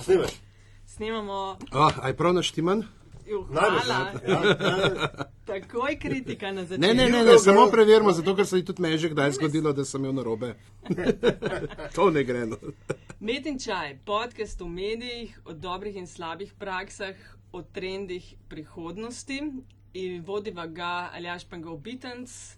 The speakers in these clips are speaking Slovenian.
A snimaš? Snemamo. Oh, aj prav naštiman? Ne? Ja, ja. Takoj kritika na začetku. Ne, ne, ne, ne samo preverimo, zato ker se je tudi meni že kdaj zgodilo, da sem imel narobe. to ne gre. No. Met in čaj, podcast o medijih, o dobrih in slabih praksah, o trendih prihodnosti. In vodiva ga Aljaš Pangov Bitens,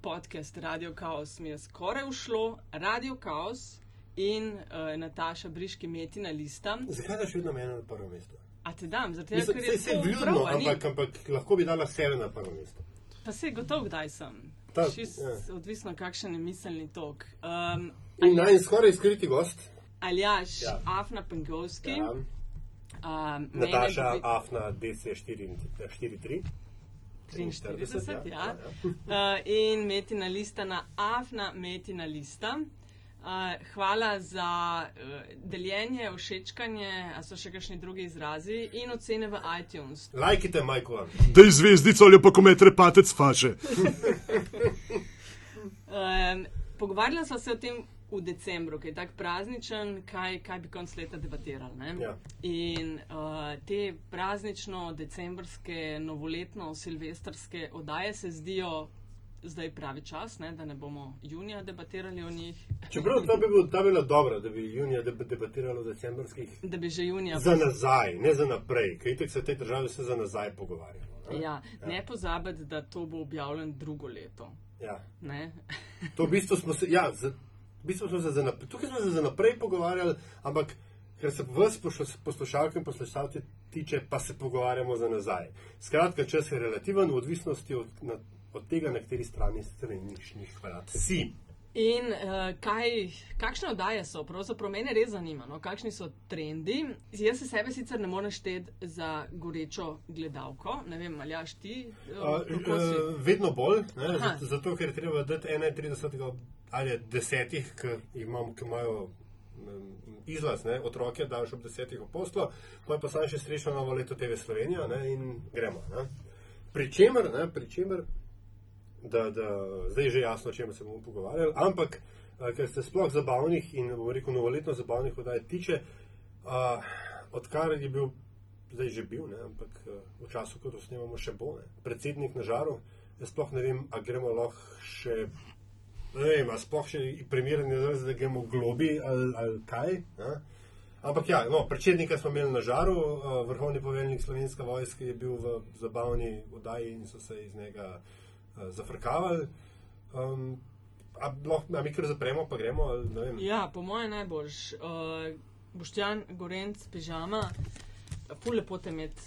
podcast Radio Chaos mi je skoraj ušlo, Radio Chaos in uh, Nataša Briški Metina lista. Zakaj daš vedno mene na prvo mesto? A te dam, zato ker je se to vljudno, prav, ampak, ampak lahko bi dala sebe na prvo mesto. Pa se gotov, kdaj sem. Ta- Šist, ja. Odvisno, kakšen je miselni tok. Um, In naj skoraj skriti gost. Aljaš, Ja. ja. Afna Pengovski. Ja. Um, Nataša Afna DC43. 43, ja. ja. Uh, in metina lista na Afna metina lista. Uh, hvala za uh, deljenje, všečkanje, a so še kakšni drugi izrazi in ocene v iTunes. Lajkite, Majko. Dej zvezdico ali pa komet repatec faže. Um, pogovarjala sva se o tem v decembru, ki je tako prazničen, kaj, kaj bi konc leta debatirali. ne? Ja. In uh, te praznično, decembrske, novoletno, silvestrske oddaje se zdijo zdaj pravi čas, ne? da ne bomo junija debatirali o njih, Čeprav ta bi, bil, ta bi bila dobra, da bi junija deb- debatiralo o decembrskih. da bi že junija. Za nazaj, ne za naprej, ker itek se v tej državi vse za nazaj pogovarjamo. ne? Ja, ne pozabiti, da to bo objavljeno drugo leto. Ja. To v bistvu smo se, ja, za, v bistvu smo se za naprej, tukaj smo se za naprej pogovarjali, ampak ker se vas posluš- poslušalke in poslušalci tiče, pa se pogovarjamo za nazaj. Skratka, čas je relativen v odvisnosti od, na, od tega, na kateri strani straniš njih hvala. Si. In uh, kaj, kakšne oddaje so, pravzaprav mene res zanima, no? kakšni so trendi. Jaz se sebe sicer ne morem šteti za gorečo gledalko, ne vem, ali jaš ti. Uh, Uh, vedno bolj, ne, Aha. zato, ker je treba dati 31 ali 10, ki imam, ki imajo um, izlaz, ne, otroke, daš ob 10 apostlo, pa pa sam še srečno novo leto TV Slovenija ne, in gremo. Ne. Pričemer, ne, pričemer da, da zdaj je že jasno, o čem se bomo pogovarjali, ampak a, ker se sploh zabavnih in bomo rekel novoletno zabavnih oddaj tiče, a, odkar je bil, zdaj že bil, ne, ampak a, v času, ko to snemamo, še bo, ne, predsednik na žaru, jaz sploh ne vem, a gremo lahko še, ne vem, a sploh še primerni izraz, da gremo globi ali, ali kaj. Ne. Ampak ja, no, predsednika smo imeli na žaru, a, vrhovni poveljnik slovenske vojske je bil v zabavni oddaji in so se iz njega uh, zafrkavali. Um, a, lahko, a mi kar zapremo, pa gremo. Ali, ne vem. Ja, po mojem najboljš. Uh, Boštjan Gorenc, pižama, pol lepo te imeti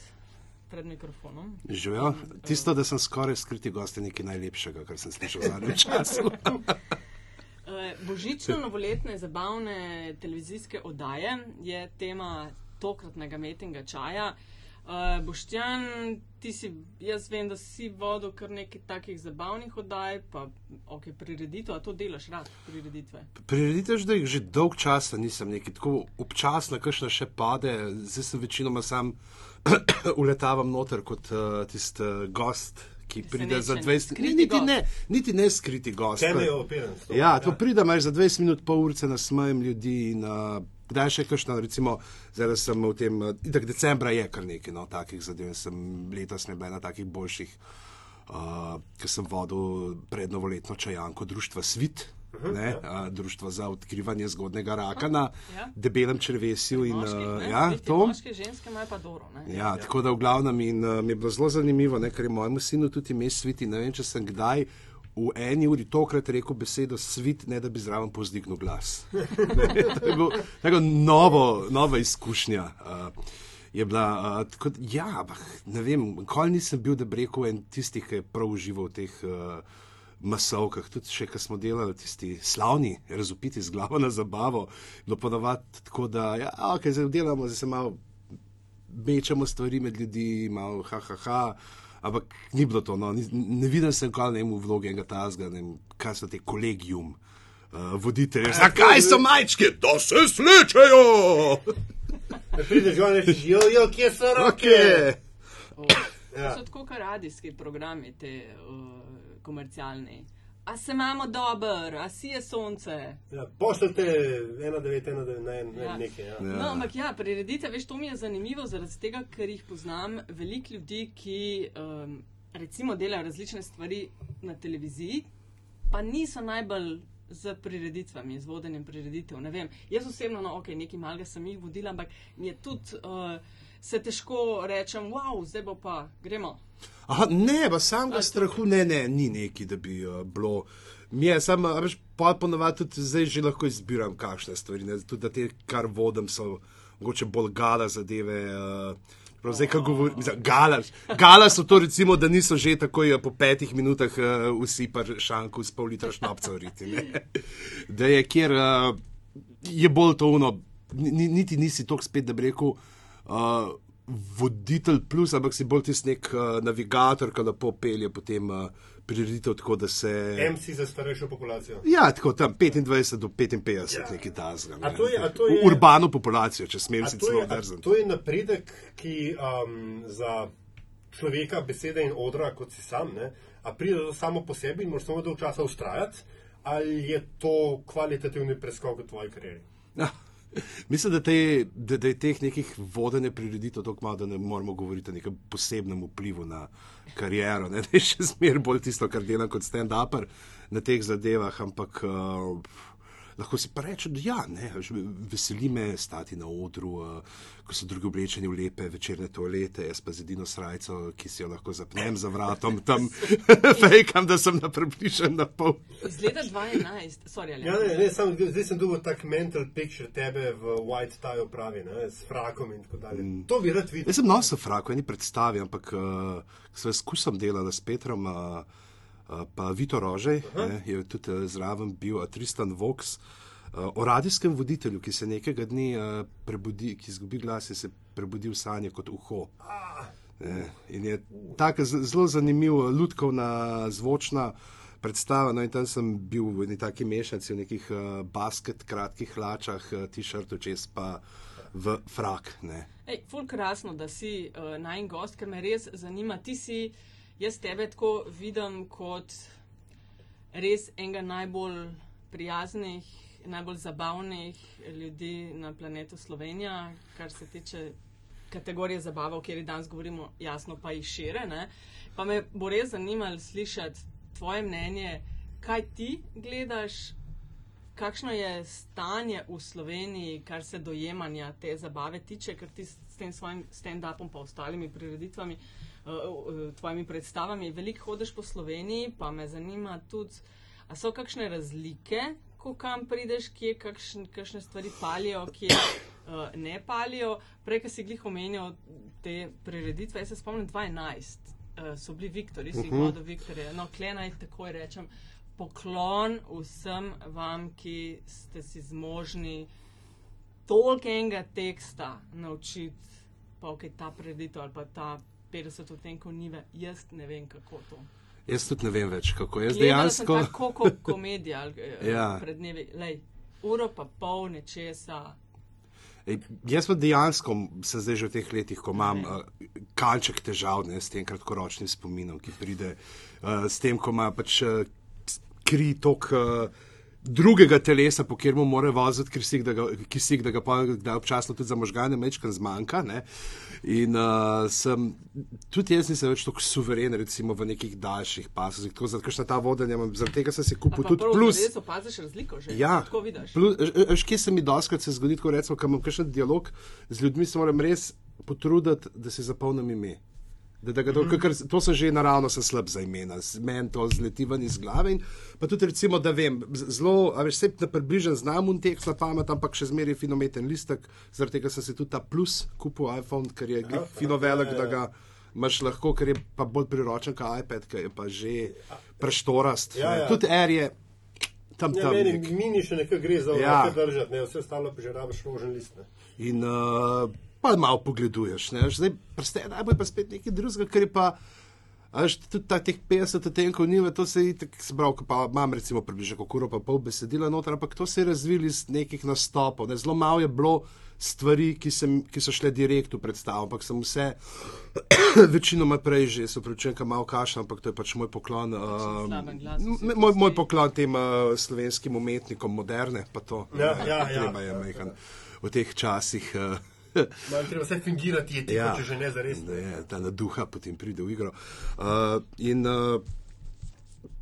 pred mikrofonom. Živijo. Tisto, da sem skoraj skriti gost, je nekaj najlepšega, kar sem slišal v zadnjem času. Uh, Božično-novoletne zabavne televizijske oddaje je tema tokratnega metinga čaja. Uh, Boštjan, ti si, jaz vem, da si vodil kar nekaj takih zabavnih oddaj, pa ok, prireditev, a to delaš rad, prireditve. Prireditev že, že dolg časa nisem neki tako občasno, kakšna še pade, zdaj sem večinoma sam uletavam noter kot uh, tisti uh, gost, ki pride za Presenečen. 20 Skriti Niti ne, niti ne skriti gost. Teme To. Ja, to pride, imaš za 20 minut, pol ure nasmejem ljudi. In, uh, kdaj še kakšno, recimo, zdaj da sem v tem, uh, itak decembra je kar nekaj no, takih zadev. in Sem letos ne bila na takih boljših, uh, ker sem vodil pred novoletno čajanko društva Svit. Ne, uh, društvo za odkrivanje zgodnega raka na Ja. debelem črvesju. In, Moški, uh, ne, ja, Glih ti to. Moške, ženske imajo pa dobro. Ne? Ja, tako da v glavnem in uh, mi je bilo zelo zanimivo, ne, ker je mojemu sinu tudi ime sviti. Ne vem, če sem kdaj v eni uri tokrat rekel besedo svit, ne da bi zraven povzdignil glas. Ne, to je bilo tako novo, nova izkušnja. Uh, je bila, uh, tako, ja, ampak ne vem, nikoli nisem bil, da bi rekel en tistih, ki je prav užival v teh. Uh, Masovkah, tudi če smo delali tisti slavni, razupiti z glavo na zabavo, bilo ponavadi tako, da ja, okay, zdaj delamo, zdaj se malo mečemo stvari med ljudi, malo ha, ha, ha. Ampak ni bilo to, no. Ni- ne vidim se nikoli ne vem, v vlogi enega tazga, ne vem, kaj so te kolegijum. Uh, voditelje, zakaj so majčke, da se slečejo? Prideš gor in rečeš, jo, jo, kje so roke? Okay. To Ja. so tako radijski programi, te uh, komercialni. A se imamo dobro, a si je sonce. Ja, Pošljite 1,9, ne, ne Ja. nekaj. Ja. Ja. No, ampak ja, priredite, veš, to mi je zanimivo zaradi tega, ker jih poznam veliko ljudi, ki um, recimo delajo različne stvari na televiziji, pa niso najbolj z prireditvami, z vodenjem prireditev. Ne vem, jaz osebno, no, ok, nekaj malega sem jih vodila, ampak mi je tudi. Uh, Se težko rečem, wow, zdaj bo pa, gremo. Aha, ne, pa samega A, to- strahu, ne, ne, ni neki, da bi uh, bilo. Mi je samo, a veš, pa ponovadi tudi zdaj že lahko izbiram kakšne stvari. Ne, tudi da te, kar vodim, so mogoče bolj gala zadeve. Uh, Prav zdaj, ko govorim, gala, gala so to, recimo, da niso že takoj eh, po petih minutah uh, vsi pa šanku s pol litra šnapca vriti. ne. Da je kjer uh, je bolj to uno, ni- ni- niti nisi tok spet, da bi rekel. Uh, voditelj plus, ampak si bolj tisti nek uh, navigator, ki lepo pelje potem uh, prireditev, tako da se. MC za starejšo populacijo. Ja, tako tam 25 do 55, Ja. ja. nekaj tazga. A to je- to je- Urbano populacijo, če smem si to, celo drzen. to je napredek, ki um, za človeka besede in odra, kot si sam, ne, a pride to samo po sebi in moraš samo dolgo časa ustrajati, ali je to kvalitativni preskok v tvoji karieri? Ja. Mislim, da, te, da, da je teh nekih vodenja prireditev tako malo, da ne moramo govoriti o nekem posebnem vplivu na kariero. Ne? Da je še zmeraj bolj tisto, kar delam kot stand-upper na teh zadevah, ampak uh, lahko si pa rečem, da ja, ne, veseli me stati na odru, uh, ko so drugi oblečeni v lepe večerne toalete, jaz pa z edino srajco, ki si jo lahko zapnem za vratom, tam fejkam, da sem na približen na pol. Iz leta 2011, sorry, ali Ja, ne, ne, sam, zdaj sem dobil tak mental picture tebe v white tie opravi, ne, s frakom in tako dalje. Mm. To bi rad videl. Jaz sem nosil frako, eni predstavi, ampak uh, sem skušal delati s Petrom, uh, pa Vito Rožej, ne, je tudi uh, zraven bil uh, Tristan Vox. Uh, o radijskem voditelju, ki se nekega dne uh, prebudi, ki izgubi glas in se prebudi v sanje kot uho. Ne, in je tako zelo zanimiv, uh, lutkovna, zvočna predstava. No, in tam sem bil v neki taki mešanici, v nekih uh, basket, kratkih hlačah, uh, t-shirtu, čez pa v frak. Ne. Ej, ful krasno, da si uh, najen gost, ker me res zanima. Ti si, jaz tebe tako vidim kot res enega najbolj prijaznih, najbolj zabavnih ljudi na planetu Slovenija, kar se tiče kategorije zabava, o kateri danes govorimo, jasno pa jih šire. Ne? Pa me bo res zanimalo slišati tvoje mnenje, kaj ti gledaš, kakšno je stanje v Sloveniji, kar se dojemanja te zabave tiče, ker ti s tem svojim stand-upom, pa ostalimi prireditvami, uh, uh, tvojimi predstavami, veliko hodiš po Sloveniji, pa me zanima tudi, a so kakšne razlike, ko kam prideš, kje kakšn, kakšne stvari palijo, kje uh, ne palijo. Prej, ki si glih omenil te prireditve, jaz se spomnim 2011. Uh, so bili Viktori, si jih Mhm. vodil Viktorje. No, klenaj takoj rečem, poklon vsem vam, ki ste si zmožni toliko enega teksta naučiti, pa ok, ta preditev ali pa ta 50 odtenkov nive, jaz ne vem kako to. Jaz tudi ne vem več, kako jaz Gledala sem dejansko. tako kot komedija eh, Ja. pred dnevi, lej, uro pa pol nečesa. Ej, jaz pa dejansko se zdaj že v teh letih, ko imam Ne. uh, kanček težav ne, s tem kratkoročnim spominom, ki pride uh, s tem, ko ima pač uh, kri tok. Uh, Drugega telesa, po katerem mora voziti kisik, da ga, kisik, da ga pa da občasno tudi za možgane mečkam zmanjka. Ne? In uh, sem, tudi jaz nisem več tako suveren, recimo v nekih daljših pasovih, tako zato, ker ta vodenja, imam, zaradi tega sem si kupil tudi plus. Res opaziš razliko že. Ja, Tako vidiš. plus, veš, kje se mi doskrat se zgodi, ko rečemo, ko imam kakšen dialog z ljudmi, se moram res potruditi, da si zapolnim ime. Da, da to, kakor, to sem že naravno sem slab za imena, meni to zleti ven iz glave. In, pa tudi, recimo, da vem, zelo, a veš, se na približen znam un tekst na pamet, ampak še zmeraj finometen listek, zaradi tega sem si tudi ta plus kupil iPhone, ker je glih fino velik, da ga imaš lahko, ker je pa bolj priročen kot iPad, ki je pa že preštorast. Ja, ja. Tudi Air je tam Ja, tam. meni nek. mini še nekaj gre za Ja. držati, ne, vse ostalo pa že rabiš rožen list. Ne. In uh, pa malo pogleduješ. ne, Zdaj, prste, najbolj pa spet nekaj drugega, ker je pa. Až tudi ta, teh 50 odtenkov nive, to se je tako zbral, pa imam recimo približno uro pa pol besedila noter, ampak to se je razvilo iz nekih nastopov. Ne. Zelo malo je bilo stvari, ki, sem, ki so šle direkt v predstavo, ampak sem vse večinoma prej že, se pravi, če malo kašem, ampak to je pač moj poklon. Um, glas moj, moj poklon tem uh, slovenskim umetnikom moderne, pa to. Ja, ja, ja. Treba je majhen v teh časih. Uh, Malo treba vse fingirati, je tiho, Ja. če že ne zares. Da je ta naduha potem pride v igro. Uh, in, uh,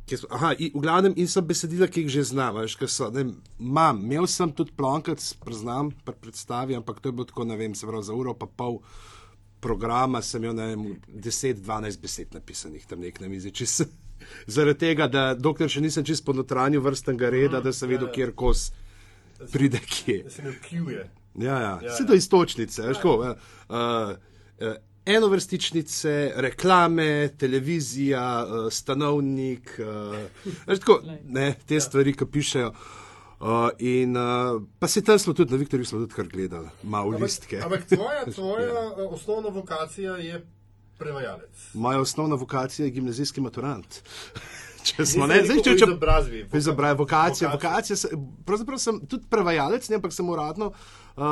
smo- aha, in, v glavnem, in so besedila, ki jih že znam, veš, kaj so. Ne, Imam, imel sem tudi plonkac, priznam, pri predstavi, ampak to je bilo tako, ne vem, se pravi, za uro pa pol programa sem imel, ne vem, 10-12 besed napisanih tam nek na mizi. Čist, zaradi tega, da dokler še nisem čist po notranju vrstnega reda, da sem vedel, kjer kos pride kje. Da se ne vkljuje. Ja, ja. Ja, vse ja. do istočnice. Ja, tako, uh, uh, enovrstičnice, reklame, televizija, uh, stanovnik, uh, tako, ne, te stvari, ki pišejo. Uh, in uh, pa se tam smo tudi na Viktorju smo tudi kar gledali, malo listke. Ampak tvoja, tvoja ja. osnovna vokacija je prevajalec. Moja osnovna vokacija je gimnazijski maturant. Če smo ne, zdaj, če, če, izobrazbi. Izobrazbi, vokacija, Vokacija. vokacija. Pravzaprav sem tudi prevajalec, ne, ampak sem uradno. Uh,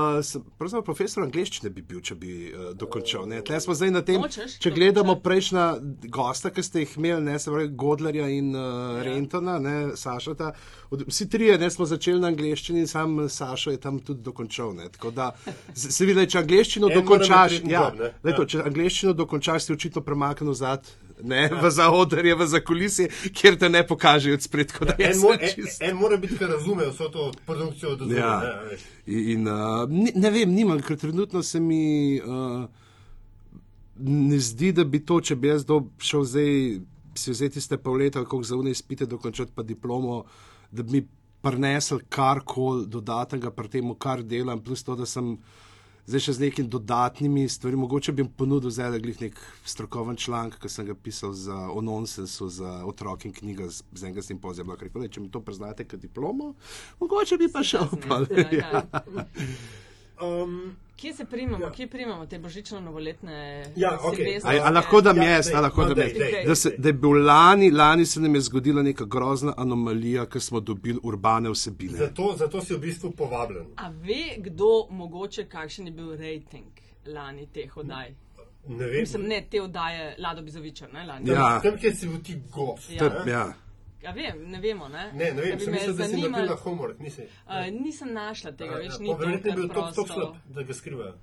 pravzaprav profesor angleščine bi bil, če bi uh, dokončal. ne. Tle smo zdaj na tem, Nočeš če gledamo prejšnja gosta, ki ste jih imeli, ne, se pravi Godlerja in uh, Rentona, ne, Sašata. Od, vsi trije ne, smo začeli na angleščini in sam Sašo je tam tudi dokončal. Ne. Tako da se vidi, če angleščino mora dokončaš, ja, job, ne. glej to, Ja. če angleščino dokončaš, si očitno premaknil zad. Ne, v zaodrje, v zakulisje, kjer te ne pokažejo spred, da je En, vse en, en mora biti, ki razume vso to produkcijo do zunaj. Ja. ne. In, uh, ne, ne vem, nimam, ker trenutno se mi uh, ne zdi, da bi to, če bi jaz do, šel zdaj si vzeti tiste pol leta, kako za unaj spite, dokončati pa diplomo, da bi mi prinesel karkoli dodatnega pri tem, kar delam, plus to, da sem. Zdaj še z nekimi dodatnimi stvarmi, mogoče bi jim ponudil zdaj le nek strokoven članek, ki sem ga pisal za, o nonsensu za otroke in knjiga z, z enega simpozija. Rekel, če mi to priznate kot diplomo, mogoče bi pa šel. Pa, Ja, ja. Um, Kje se primamo, Ja. kje primamo te božično-novoletne Ja, okej. silvestrske? A, a lahko da Ja, jaz, dej, a lahko no, da jaz. Da, se, da je bil lani, lani se nam je zgodila neka grozna anomalija, ker smo dobili urbane vsebine. zato, zato si v bistvu povabljen. A ve kdo mogoče, kakšen je bil rejting lani teh oddaj? Ne vem. Mislim, ne te oddaje Lado Bizoviča, ne lani. Ja. Tam, kjer si bil ti gost. Ja. Tep, ja. A vem, ne vemo, ne? Ne, ne vem, sem mislil, da si zanimalo- naredila homework, nisi. Uh, nisem našla tega, veš, ni verjetno je to bil top, top slab, da ga skrivajo.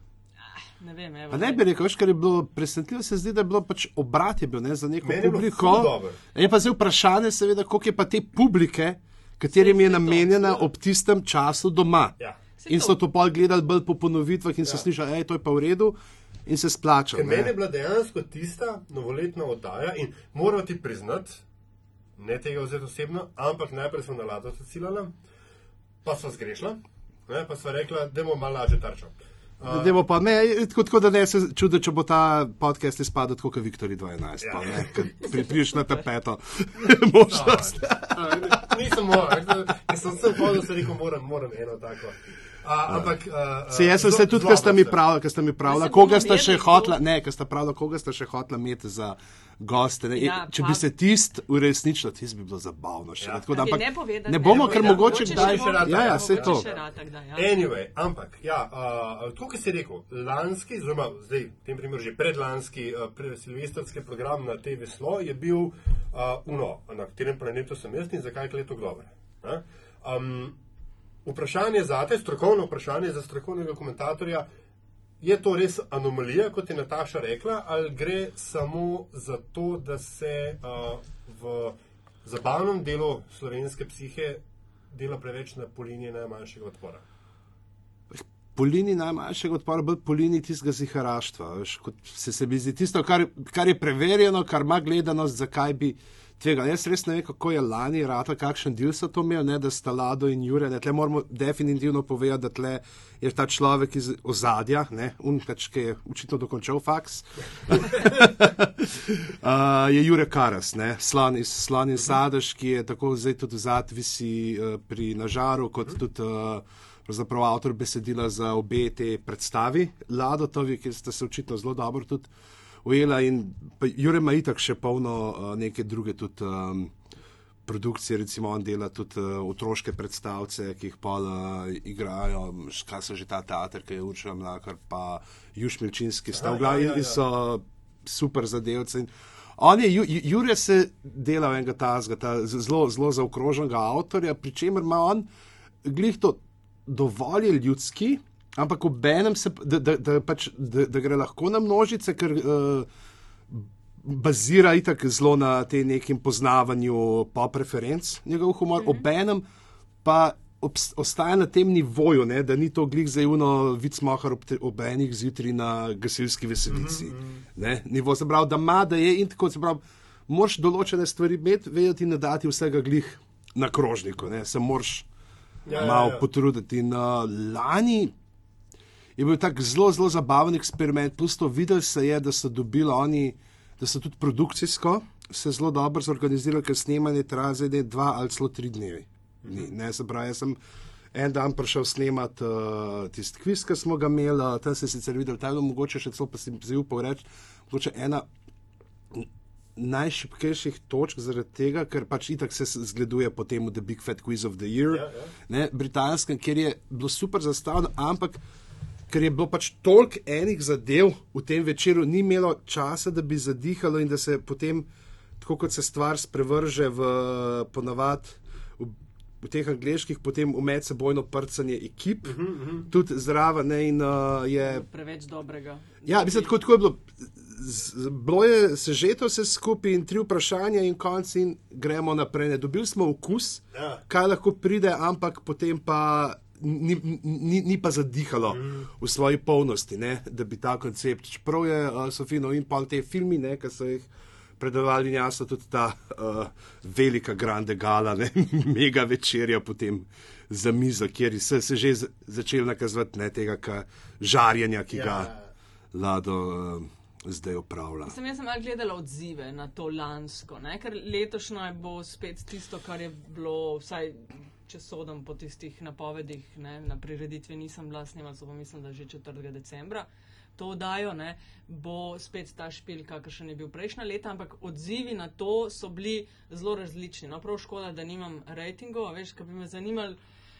Ne vem, evo. Pa ne bi rekel, veš, kar je bilo presenetljivo, se zdi, da je bilo pač obrat je bil ne, za neko Meni je publiko. dobro. Je pa zdaj vprašanje, seveda, koliko je pa te publike, katerim je to, namenjena ja. ob tistem času doma. Ja. In to. so to pol gledali bolj po ponovitvah in so Ja. slišali, da je to pa v redu in se splača. Meni je bila dejansko tista novoletna oddaja in moram ti priznati, ne tega vzeti osebno, ampak najprej smo na lado ciljala, pa smo zgrešila, ne, pa smo rekla, da bomo malo lažje tarčo. Uh, Dajmo pa ne, tako, tako da ne se čude, če bo ta podcast izpadel tako kot Viktor 12. Ja. Pa, ne, ker Pripriš na tapeto možnost. Nisem mogel, ker sem se hodil, sem rekel, moram, moram eno tako. A, ampak, uh, Se jaz sem se tudi, ker ste mi pravili, ker ste mi pravili, se koga ste še hotla, ne, ker ste pravili, koga ste še hotla imeti za goste. Ne. Ja, Če pa- bi se tist uresničilo, tist bi bilo zabavno še. Ja. Tako, da, ampak ne povedati, ne bomo, ne ker povedati, mogoče kdaj. še bo- Ja, ja, se mogoče to. Tako da, ja. Anyway, ampak, ja, uh, to, kar si rekel, lanski, oziroma zdaj, v tem primeru že predlanski uh, pre, silvestrski program na TV Slo je bil uh, Uno, na katerem planetu sem jaz in zakaj je leto dobro. Um, vprašanje za te, strokovno vprašanje za strokovnega komentatorja, je to res anomalija, kot je Nataša rekla, ali gre samo za to, da se uh, v zabavnem delu slovenske psihe dela preveč na polinije najmanjšega odpora? Po liniji najmanjšega odpora, bolj po liniji tistega ziharaštva. veš, Se, se mi zdi tisto, kar, kar je preverjeno, kar ima gledanost, zakaj bi tvega. Jaz res ne vem, kako je lani rata, kakšen del so to imeli, ne, da sta Lado in Jure. Ne, tle moramo definitivno povedati, da tle je ta človek iz ozadja, ne, unkač, ki je očitno dokončal faks. uh, je Jure Karas, ne, slon iz Slon in Sadež, ki je tako zdaj tudi zad visi uh, pri Nažaru, kot tudi uh, pravzaprav avtor besedila za obe te predstavi, Ladotovi, ki sta se očitno zelo dobro tudi ujela in Jure ima itak še polno uh, neke druge tudi. Um, Produkcije, recimo, on dela tudi uh, otroške predstavce, ki jih pa uh, igrajo, kaj so že ta teater, ki je učil Mlakar, pa Juž Milčinski, sta v glavi ja, ja, ja. in so super zadevci. In On je, Ju- Ju- Jure se dela enega tazga, ta zelo, zelo zaokroženega avtorja, pri čemer ima on glih to dovolj ljudski, ampak obenem se, p- da, da, da, pač, da, da gre lahko na množice, ker uh, bazira itak zelo na tem nekem poznavanju pop referenc, njegov humor, mm -hmm. obenem pa obs- ostaja na tem nivoju, ne, da ni to glih zajuno vicmohar ob, te- ob enih zjutraj na gasilski veselici. Mm -hmm. Nivo se pravi, da ima, da je in tako se pravi, moraš določene stvari imeti, vedeti in ne dati vsega glih na krožniku, ne, se moraš Ja, ja, ja, malo ja. potruditi. In uh, lani je bil tak zelo, zelo zabaven eksperiment, plus to videli se je, da so dobili oni, da so tudi produkcijsko se zelo dobro zorganizirali, ker snemanje traja zdaj dva ali celo tri dneve. Ni, ne, se pravi, jaz sem en dan prišel snemat uh, tisti kviz, ki smo ga imeli, uh, tam se je sicer videl, tam je bilo mogoče še celo, pa si zdaj upal reči, mogoče ena najšipkejših točk zaradi tega, ker pač itak se zgleduje po tem The Big Fat Quiz of the Year, Ja, ja. ne, britanskem, kjer je bilo super zastavljeno, ampak ker je bilo pač toliko enih zadev v tem večeru, ni imelo časa, da bi zadihalo in da se potem, tako kot se stvar sprevrže v ponavad. V, teh angliških, potem v medsebojno prcanje ekip, uh -huh, uh -huh. tudi zraven, in uh, je Preveč dobrega. Ja, mislim, tako, tako je bilo. Z- Bilo je sežeto vse skupaj in tri vprašanja, in konc, in gremo naprej. Ne. Dobili smo okus, Ja. kaj lahko pride, ampak potem pa ni, ni, ni pa zadihalo mm. v svoji polnosti, ne, da bi ta koncept. Čeprav je uh, Sofino in pa te filmi, ne, ki so jih predavali, jasno tudi ta uh, velika grande gala, ne, mega večerja potem za mizo, kjer se, se že začel nakazovati ne, tega ka, žarjenja, ki Ja. ga Lado uh, zdaj opravlja. Sem jaz sem malo gledala odzive na to lansko, ne? ker letošnjo bo spet tisto, kar je bilo, vsaj če sodam po tistih napovedih, ne? na prireditvi nisem bila snemala, so pa mislim, da že 4. decembra. To dajo, ne, bo spet ta špil, kakršen je bil prejšnja leta, ampak odzivi na to so bili zelo različni. No, prav škoda, da nimam rejtingov, a veš, kaj bi me zanimalo,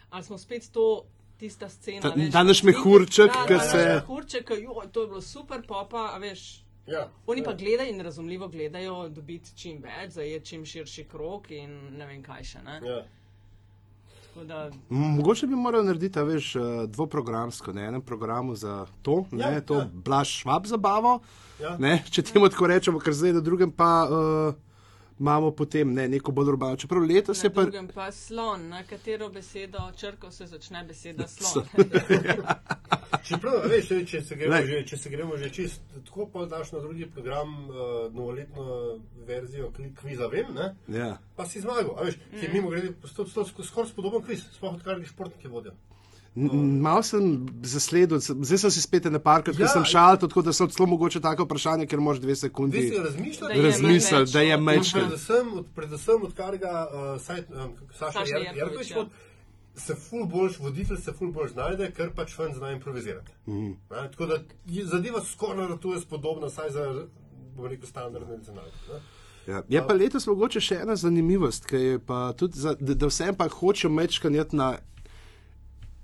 ali smo spet to. Tista scena, Ta- veš, danes mehurček, da, ki se- mehurček, ki, joj, to je bilo super, popa, a veš, Ja. Oni pa gledajo in razumljivo gledajo dobiti čim več, zajeti čim širši krok in ne vem kaj še. Ne? Ja. Da, Mogoče bi moral narediti, a veš, eh, dvoprogramsko, na enem programu za to, Ja, ne, to ja. blaš švab zabavo, Ja. ne, če temu tako rečemo, ker zdaj na drugem pa uh, imamo potem ne, neko bolj urbano. Čeprav letos na je pa. drugem pa slon, na katero besedo črko se začne beseda slon. Čeprav, a veš, če- se gremo že, če se gremo že čist, tako pa daš na drugi program uh, novoletno verzijo kviza, vem, ne? Ja. Pa si zmagal, a veš, ki je mimo grede, skoraj spodoben kviz, sploh odkar športniki vodijo. N- n- Mal sem zasledil, zdaj sem si spet na parku, ker Ja. sem šal, tako da so celo mogoče tako vprašanje, ker moraš dve sekundi razmisliti, da je meč. predvsem, od, predvsem odkar ga uh, saj, um, Saša Saša Jer- Jerkovič, Jerkovič ja. se ful boljš, voditelj se ful boljš znajde, ker pač ven zna improvizirati. Mm. Ne, tako da zadeva skoraj na to je spodobna, saj za, bom rekel, standardne scenarije. Ja. Je pa letos mogoče še ena zanimivost, ki je pa tudi, za, da, da vsem pa hoče mečkanjati na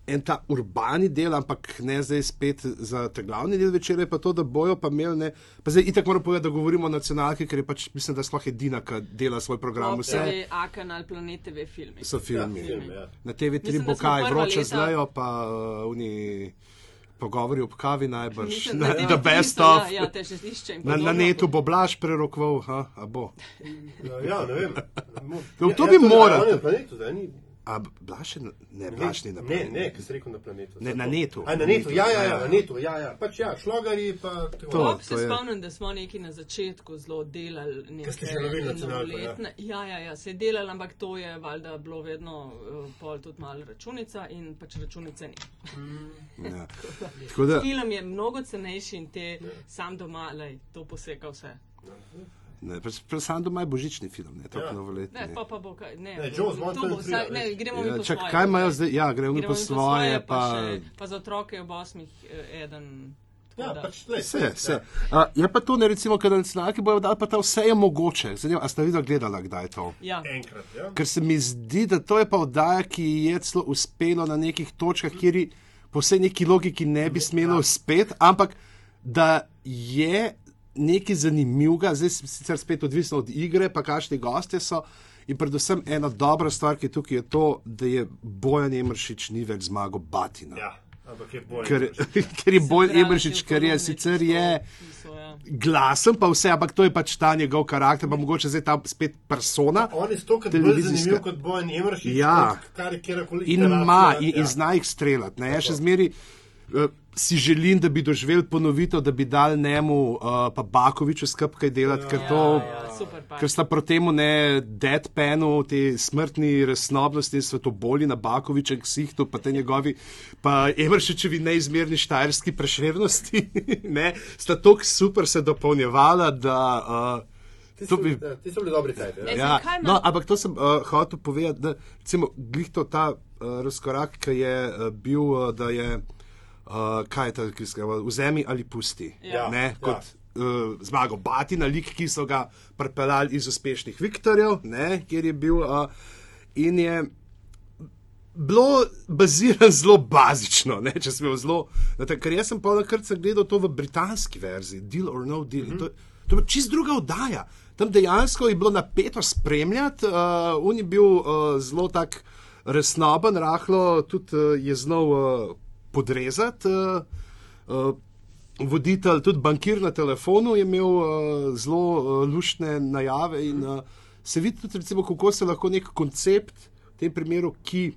en ta urbani del, ampak ne zdaj spet za ta glavni del večera, je pa to, da bojo pa imeli, ne, pa zdaj itak moram povedati, da govorimo o nacionalki, ker je pač, mislim, da sploh edina, ki dela svoj program, vse TV, A kanal, Planet TV filmi. so filmi. Ja, film, ja. Na TV3 Mislim, bo kaj, vroče zlejo, pa uh, oni pogovori ob kavi najbrž, Mislim, na, da the TV3 best of. Ja, ja, Na, na netu bo blaš prerokval, ha, a bo. Ja, ja, ne vem. No, to ja, bi to je moral. na planetu, zdaj ni. A blaš je, na- ne, blaš ni na Ne, planetu. ne, ki si rekel na planetu. Ne, na netu. A, na netu, ja, ja, ja, na netu, ja, ja. Pač ja, šlogari pa. To. Ob se je- spomnim, da smo neki na začetku zelo delali ste še lovili neke nacionalko, ja. Ja, ja, ja, se je delali, ampak to je valjda bilo vedno uh, pol tudi malo računica in pač računice ni. Ja. Tako da, Film je mnogo cenejši in te sam doma, lej, to poseka vse. Ne, pač, pač sam doma je božični film, ne, tako Ja. novoletni. Ne, pa pa bo kaj. Ne, Ne, bo- Mountain bo vsaj- a ne, gremo mi Ja, po čak, svoje. kaj imajo zdaj. Ja, gremo mi Gremo po mi svoje, pa, pa. še, pa za otroke ob osmih, eh, eden Ja, da. pač, lej, Vse, vse. A, je pa to, ne recimo, kad nacionalki bojo dali, pa ta vse je mogoče. Zanima, a ste videli, gledala, kdaj je to? Ja. Enkrat, ja. Ker se mi zdi, da to je pa oddaja, ki je celo uspelo na nekih točkah, kjer ji po vsej neki logiki ne bi smelo uspeti, ampak da je nekaj zanimivega, zdaj sicer spet odvisno od igre, pa kakšni gostje so. In predvsem ena dobra stvar, ki je tukaj, je to, da je Bojan Emršič ni več zmagal Batina. ja. Ampak je bolj. Ker, ker je Bojan Zbrati Emršič, ker je sicer je ja. glasen, pa vse, ampak to je pač ta njegov karakter, pa mogoče zdaj ta spet persona. On je stokrat bolj zanimiv kot Bojan Emršič, Ja. kar kjerkoli. In ima, in, in zna jih streljati. Ne? Jaz še zmeri uh, si želim, da bi doživel ponovitev, da bi dal njemu uh, pa Bakoviču skup kaj delati, ker to. Ja, ja, pa. Ker sta proti temu ne deadpanu, te smrtni resnobnosti in svetoboli na Bakovičem ksihtu, pa te njegovi, pa Evršičevi neizmerni štajerski prešvernosti, ne, sta tako super se dopolnjevala, da. Uh, Ti to so, bi- ja, ti so bili dobri cajt. E, Ja. Ja, no, ampak to sem uh, hotel povedati, da recimo, glih to ta uh, razkorak, ki je uh, bil, uh, da je, uh, kaj je ta, ki se ga vzemi ali pusti. Ja. Ne, Ja. kot uh, zmago Batina, lik, ki so ga pripeljali iz uspešnih Viktorjev, ne, kjer je bil uh, in je bilo bazirano zelo bazično, ne, če smo zelo. tem, Ker jaz sem pa nakrat gledal to v britanski verziji, Deal or No Deal. Mm -hmm. To, to je čist druga oddaja. Tam dejansko je bilo napeto spremljati, uh, on je bil uh, zelo tak resnoben, rahlo tudi uh, je znal uh, podrezati. Uh, uh, Voditelj, tudi bankir na telefonu, je imel uh, zelo uh, lušne najave in uh, se vidi tudi, recimo, kako se lahko nek koncept, v tem primeru, ki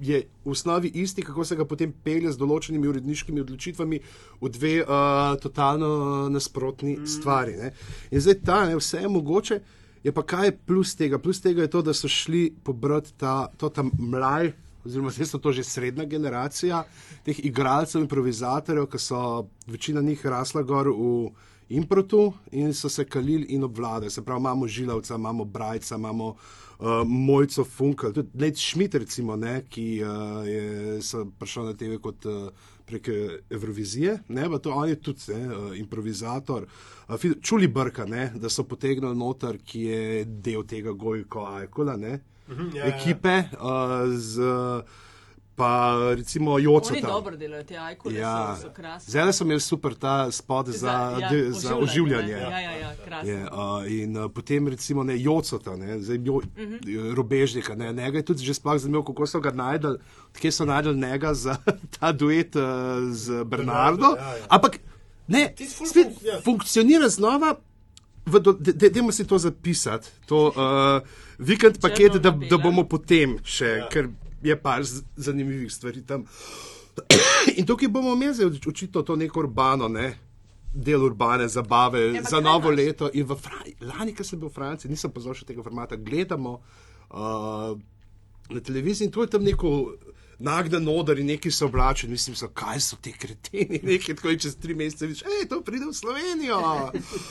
je v osnovi isti, kako se ga potem pelje z določenimi uredniškimi odločitvami v dve uh, totalno nasprotni mm. stvari. Ne. In zdaj ta, ne, vse je mogoče, je pa kaj je plus tega? Plus tega je to, da so šli pobrati ta, to tam mlaj. Oziroma, zdaj so to že srednja generacija teh igralcev, improvizatorjev, ki so večina njih rasla gor v improtu in so se kalili in obvladali. Se pravi, imamo Žilavca, imamo Brajca, imamo uh, Mojco Funkel, tudi Ned Schmidt, recimo, ne, ki uh, je prišel na TV kot uh, prek Evrovizije, ne, pa to on je tudi ne, uh, improvizator. Uh, čuli brka, ne, da so potegnili noter, ki je del tega Gojko Ajkola, ne, ja, ja. ekipe uh, z. Pa recimo Oni Jocota. dobro delajo, te ajkule Ja. so, so krasni. Zdaj so imeli super ta spot za, ja, de- za oživljanje. ne. Ja, ja, ja, krasno. Je, uh, in uh, potem recimo ne Jocota, ne, zdaj jo, uh Mhm. -huh. Robežnika, ne, njega je tudi že sploh zanimivo, kako so ga najdel, kje so najdel njega za ta duet uh, z Bernardo. ja, ja. Ampak ne, Tisti ful spet fun- ja. funkcionira znova. do- de- de- Dajmo si to zapisati, to uh, vikend paket, da, da bomo potem še, Ja. ker je par zanimivih stvari tam. In tukaj bomo imeli očitno to neko urbano, ne? del urbane zabave Ja, ja, za novo imaš? leto. In lani, ko sem bil v Franciji, nisem pozval še tega formata, gledamo uh, na televiziji in tu je tam neko. Nagden odor in neki so oblačeni, mislim, so, kaj so ti kreteni, nekaj tako in čez tri mesece vidiš, hej, to pride v Slovenijo.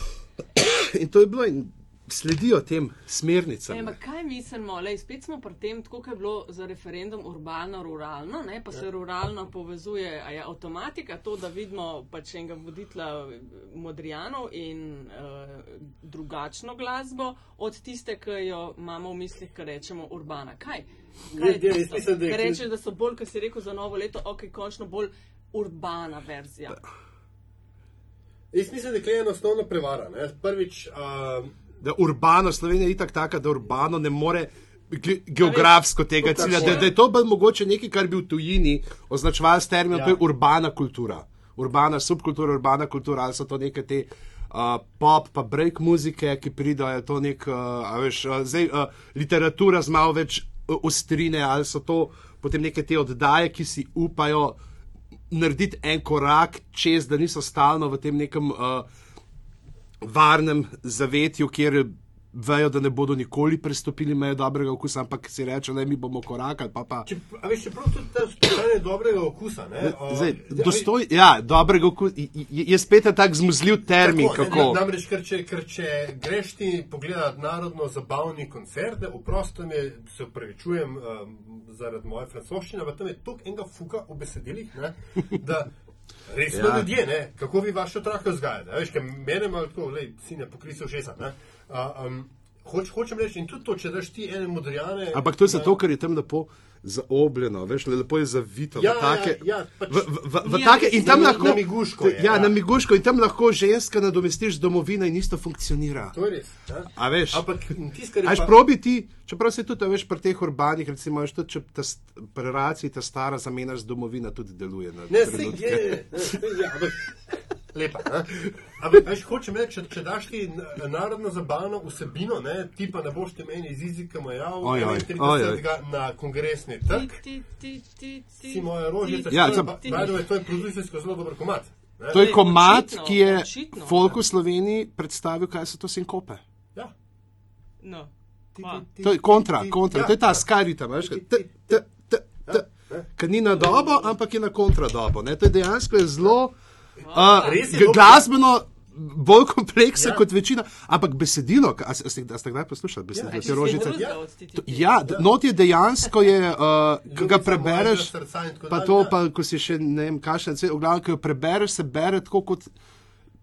In to je bilo in sledijo tem smernicam. E, ma kaj mislimo, lej, spet smo pri tem, tako kot je bilo za referendum urbano-ruralno, ne, pa se ruralno povezuje, a je avtomatika to, da vidimo pač enega voditla Modrijanov in uh, drugačno glasbo od tiste, ki jo imamo v mislih, ki rečemo urbana. Kaj? Kaj Ja, ja, jaz mislim, da je rečeš, da so bolj, kot si rekel, za novo leto, ok, končno bolj urbana verzija. Jaz mislim, da je ena osnovna prevara. Ne? Prvič, uh, da urbano Slovenija je itak taka, da urbano ne more ge- geografsko tega cilja, da, da je to bolj mogoče nekaj, kar bi v tujini označevali s terminom, Ja. ja. to je urbana kultura. Urbana subkultura, urbana kultura, ali so to neke te uh, pop, pa break muzike, ki pridejo, je to nek, uh, a veš, uh, zdaj uh, literatura z malo več uh, ostrine, ali so to potem neke te oddaje, ki si upajo narediti en korak čez, da niso stalno v tem nekem uh, varnem zavetju, kjer vejo, da ne bodo nikoli prestopili meje dobrega okusa, ampak si reče, da mi bomo korakali. Pa pa. če, a veš, čeprav tudi ta vprašanje dobrega okusa. Ne? Uh, Zdaj, dostoj, ja, dobrega okusa je, je spet tak zmuzljiv termin. Tako, kako. ne, namreč, ker če, ker če greš ti pogledati narodno zabavni koncert, ne, oprosto mi se upravičujem um, zaradi moje francoščine, ampak tam je toliko enega fuka v besedilih, ne, da Res Ja. smo ja. ljudje, ne? kako vi vaše otroke vzgajate. Veš, ker mene ima tako, lej, sine, pokri se všesa. ne. A, um, Hoč, hočem reči, in tudi to, če daš ti ene modrijane. Ampak to je zato, ker je tam lepo zaobljeno, veš, le- lepo je zavito. Ja, v take, ja, ja, pač v, v, v ni take, in tam lahko. na miguško je, ja, ja. na miguško in tam lahko ženska nadomestiš z domovino in isto funkcionira. To je res. Ja? A veš? Ampak tisto, kar je Až pa- probi ti, čeprav se tudi, veš, pri teh urbanih, recimo, veš, tudi če ta pri relaciji ta stara zamenjaš z domovina, tudi deluje. Ne, se trenutke. je, ne, sej je, ampak lepa. Ampak, veš, hočem reči, če, če daš ti narodno zabavno vsebino, ne, ti pa ne boš ti meni iz jezika majal, Oj, oj, 31. oj, oj. na kongresni Ti, trg, ti, ti, ti, ti, si moja rožica, Ja, to je sem- pa- by the way, to je producersko zelo dober komat. ne. To je Ej, komat, očitno, ki je očitno. folk v Sloveniji predstavil, kaj so to sinkope. Ja. No. Ti, Kva? ti, ti, To je kontra, ti- kontra. ja, To je ta ja. skajrita, veš, kaj- t, t, t, t. Ker ni na dobo, ampak je na kontra dobo. Ne? To je dejansko je zelo uh, glasbeno bolj kompleksen Ja. kot večina, ampak besedilo, a, a, ste, a ste kdaj poslušali besedilo Ja, te rožice? Ja, Ja. Not je dejansko, je, uh, ko ga prebereš, pa to, ja. pa ko si še ne vem, kašne, v glavnem, ko jo prebereš, se bere tako kot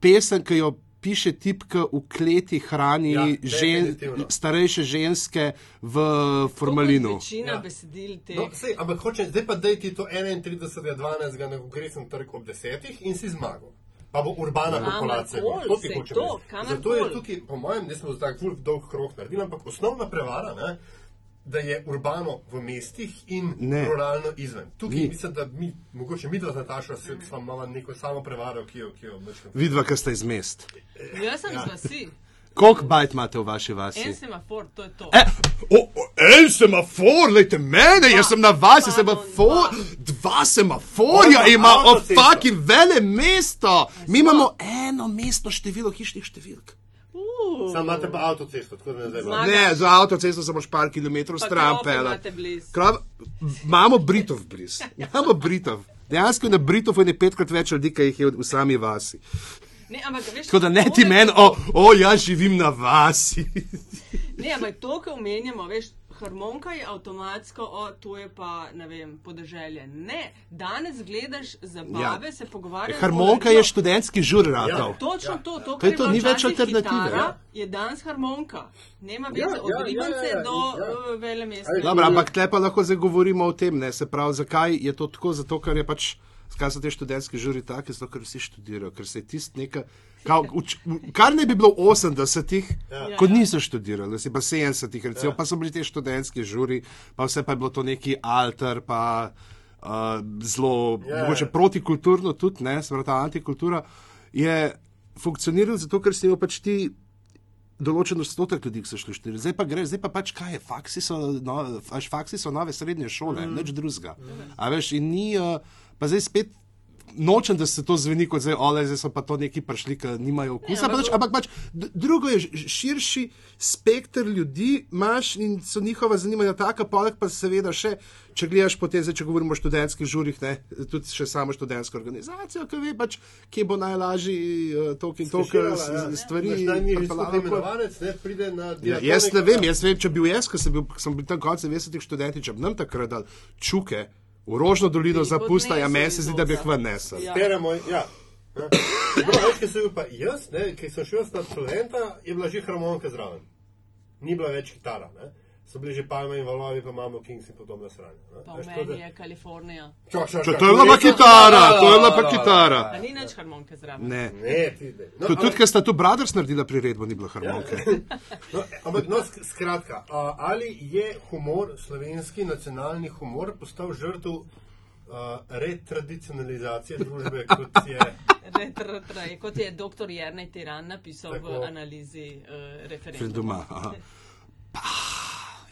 pesem, ki jo piše tipka v kleti, hrani Ja, žen, starejše ženske v formalinu. Večina Ja. besedil teh. No, sej, ampak hočem, zdaj pa daj ti to 31.12. na kongresnem trgu ob 10. in si zmagal. Pa bo urbana Kamor populacija. To ti kamor Zato je tukaj, po mojem, da smo zdaj ful dolg krok naredili, ampak osnovna prevara, ne, da je urbano v mestih in Ne. ruralno izven. Tukaj Ni. mislim, da mi, mogoče mi dva z Natašo, se sva imala neko samo prevaro, ki jo, ki jo mečkam. Vidva, ki ste iz mest. Jaz sem z vasi. Koliko bajt imate v vaši vasi? En semafor, to je to. E, o, o, en semafor, lejte mene, jaz sem na vasi Pardon, semafor, dva. dva semaforja Dva, ima, o fucking vele mesto. Mi imamo eno mestno število hišnih številk. Sam imate pa avtocesto, tako da ne zdaj. Zmaga. Ne, za avtocesto samo par kilometrov Pa stran krofe pela. imate blizu. Krav, imamo Britov bliz. Imamo Britov. Dejansko je na Britov je petkrat več ljudi, ki jih je v sami vasi. Ne, ampak veš, Tako da ne to ti je meni, o, o, jaz živim na vasi. Ne, ampak to, kar omenjamo, veš, harmonika je avtomatsko, o, to je pa, ne vem, podeželje. Ne, danes gledaš zabave, ja. se pogovarjaš. Harmonika je študentski žur ratov. Točno Ja. to, to To kar je to, ni več alternative, kitara, ja. Je danes harmonika. Nema Ja, veze ja, od ja, ribance ja, ja, do ja. uh, vele mesta. Dobro, ampak tle pa lahko zdaj govorimo o tem, ne, se pravi, zakaj je to tako, zato ker je pač, skaj so te študentske žuri take, zato ker vsi študirajo, ker se je tist neka, kao, uč, kar ne bi bilo v 80-ih, Ja. ko niso študirali, si pa 70-ih, recimo, pa so bili te študentske žuri, pa vse pa je bilo to neki alter, pa uh, zelo, Ja. mogoče protikulturno tudi, ne, se pravi, ta antikultura je funkcionirala zato, ker si jo pač ti določen odstotek ljudi, ki so šli štiri. Zdaj pa gre, zdaj pa pač kaj je, faksi so, no, faksi so nove srednje šole, mm. nič drugega. A veš, in ni, uh, pa zdaj spet. Nočem, da se to zveni kot zdaj, ole, zdaj so pa to neki prišli, ki nimajo okusa. Ampak- pač, ampak pač, drugo je širši spekter ljudi, imaš in so njihova zanimanja taka, poleg pa seveda še, če gledaš po tem, zdaj, če govorimo o študentskih žurih, ne, tudi še samo študentsko organizacijo, ki ve pač, kje bo najlažji uh, tok in tok s- ja. stvari. Imenovalec, ne, pride na Ja, jaz ne vem, jaz vem, če bi bil jaz, ko sem bil, sem bil tam konec 90-ih študenti, če bi nam takrat dal čuke v Rožno dolino zapusta, ja, meni se zdi, da bi jih ven nesel. Ja. Teramo, ja. Ja. Dobro, veš, ki sem bil pa jaz, ne, ki sem šel sta študenta, je bila že harmonika zraven. Ni bila več kitara. Ne. So bili že palme in valovi, pa imamo Kings in podobne sranje. ne. Pa v da- meni je Kalifornija. Čak, čak, čak, to je bila pa sem- kitara, to je bila pa La, la, la, kitara. la, A la. ni nič harmonike zraven. Ne. Ne, ti ne. No, Tudi, ker sta tu Brothers naredila priredbo, ni bilo harmonike. No, ampak, no, sk- skratka, a, ali je humor, slovenski nacionalni humor, postal žrtev uh, retradicionalizacije družbe, kot je Retro, retro, kot je dr. Jernej Tiran napisal Tako. v analizi uh, referenduma. Doma.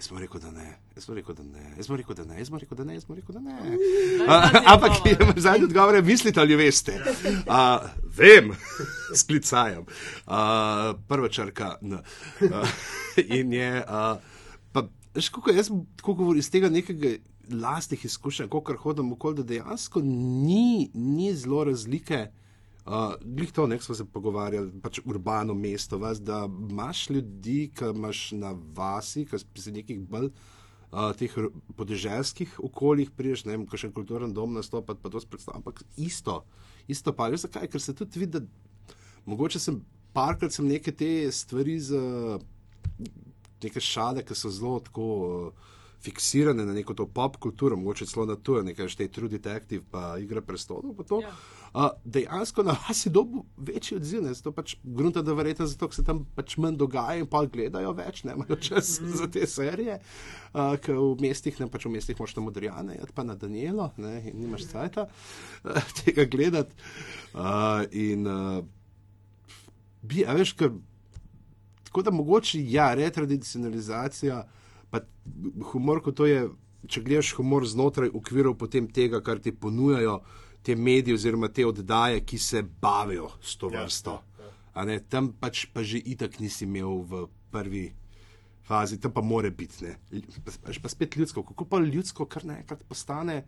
Jaz sem rekel, da ne, jaz sem rekel, da ne, jaz sem rekel, da ne, jaz sem rekel, da ne, jaz sem rekel, da ne. Ampak zadnji odgovor je, mislite ali veste? Uh, vem, sklicajam. Uh, prva črka N. Uh, in je, uh, pa, veš, kako jaz tako govorim iz tega nekega lastnih izkušenj, kot hodim okoli, da dejansko ni, ni zelo razlike. Uh, glih to, nek smo se pogovarjali, pač urbano mesto, vas, da imaš ljudi, ki imaš na vasi, ki si nekih bolj uh, teh podeželskih okoljih, priješ, ne vem, kakšen kulturen dom nastopati, pa to spredstavljam, ampak isto. isto pa. Veš zakaj? Ker se tudi vidi, da mogoče sem parkrat sem neke te stvari za neke šale, ki so zelo tako. Uh, Fiksirane na neko to pop kulturo, mogoče celo na to, nekaj šte True Detective, pa Igra prestolov. Ja. Uh, dejansko na vas je dobil večji odziv, ne? to pač grunta, da verjete, zato se tam pač manj dogaja in pa gledajo več, ne imajo čas mm. za te serije. Uh, Ker v mestih, ne pač v mestih, moš tam modrijane, jad pa na Danielo, ne? in nimaš cajta uh, tega gledati. Uh, in uh, bi, a veš, ker tako da mogoče, ja, retradicionalizacija, pa humor, kot to je, če gledaš humor znotraj okvirov potem tega, kar ti ponujajo te medije oziroma te oddaje, ki se bavijo s to ja, vrsto. Ja, ja. Tam pač pa že itak nisi imel v prvi fazi, tam pa more biti. Pa, pa spet ljudsko, kako pa ljudsko kar naenkrat postane,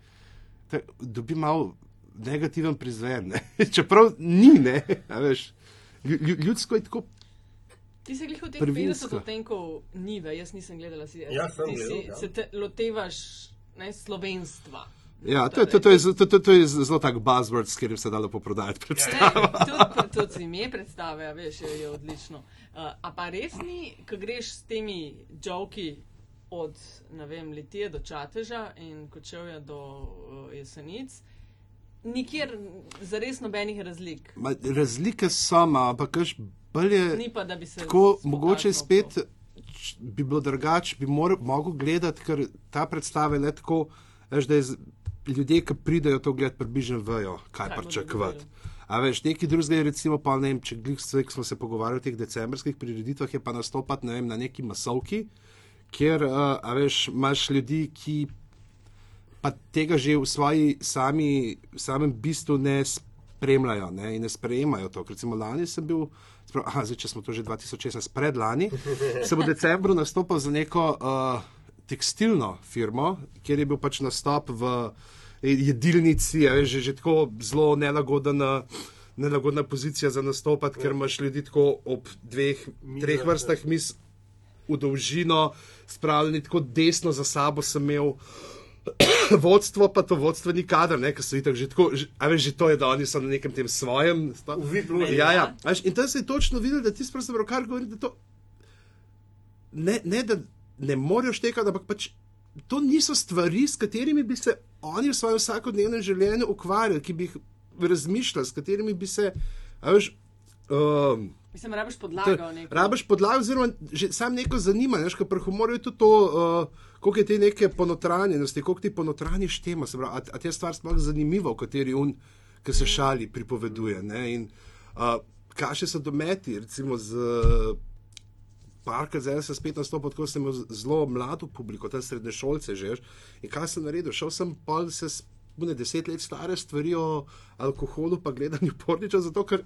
da dobi malo negativen prizven. Ne? Čeprav ni, ne, veš, ljudsko je tako. Ti si jih v teh 50 odtenkov nive, jaz nisem gledala si. Ja, ti gledal, si, ja. se te lotevaš ne, slovenstva. Ja, to, to, to, je, to, to, to je zelo tak buzzword, s katerim se da lepo prodajati predstavo. Tudi, tudi ime predstave, ja, veš, je, je odlično. Uh, a pa res ni, ko greš s temi joki od, vem, Litije do Čateža in Kočevja do uh, Jesenic, nikjer zares nobenih razlik. Ma, razlike so, ampak kaž bolje. Ni pa, da bi se. Tako, mogoče spet bi bilo drugače, bi mor- mogel gledati, ker ta predstava je le tako, veš, da je ljudje, ki pridejo to gledati, približno vejo, kaj Kaj pričakovati. A veš, neki drugega je recimo, pa ne vem, če glih smo se pogovarjali o teh decembrskih prireditvah, je pa nastopati, ne vem, na neki masovki, kjer, uh, a veš, imaš ljudi, ki pa tega že v svoji sami, samem bistvu ne spremljajo ne, in ne sprejemajo to. Recimo lani sem bil, sprav, aha, zdaj, če smo to že 2016, predlani, sem v decembru nastopil za neko uh, tekstilno firmo, kjer je bil pač nastop v jedilnici, veš, že, že tako zelo nelagodna. Nelagodna pozicija za nastopati, ker imaš ljudi tako ob dveh, treh vrstah mis v dolžino, spravljeni tako desno za sabo, sem imel vodstvo, pa to vodstveni kader, ki so itak že tako, a veš, že to je, da oni so na nekem tem svojem. sta- V VIP-loži. Ja, ja. a Veš, in tam se je točno videl, da ti sprašuješ, kar govori, da to ne, ne da ne morejo štekati, ampak pač to niso stvari, s katerimi bi se oni v svojem vsakodnevnem življenju ukvarjali, ki bi jih razmišljali, s katerimi bi se, veš. Um, Mislim, rabiš podlago. Rabiš podlago, oziroma že sam neko zanimanje, veš, pri humorju je tudi to, uh, koliko je te neke ponotranjenosti, koliko ti ponotranjiš tema, se pravi, a, a te stvar sploh zanimiva, o kateri un, ki se šali, pripoveduje. Ne? In uh, kaše so dometi, recimo z. Uh, Parkrat zdaj sem spet nastopil, tako sem imel zelo mlado publiko, tam srednje šolce že. In kaj sem naredil? Šel sem pa se spune deset let stare stvari o alkoholu, pa gledanju porniča, zato ker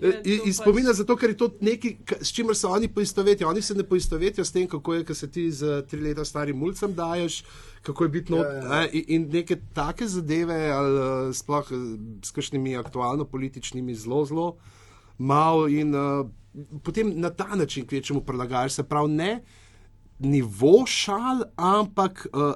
Je eh, to iz pač- spomina, zato ker je to nekaj, ka- s čimer se oni poistovetijo. Oni se ne poistovetijo s tem, kako je, ko se ti z tri leta starim mulcem daješ, kako je biti not. Ja, ja. Ja, in, in neke take zadeve, ali eh, sploh eh, s kakšnimi aktualno-političnimi, zelo, zelo malo in uh, potem na ta način kvečemu prilagajaš, se pravi, ne nivo šal, ampak uh,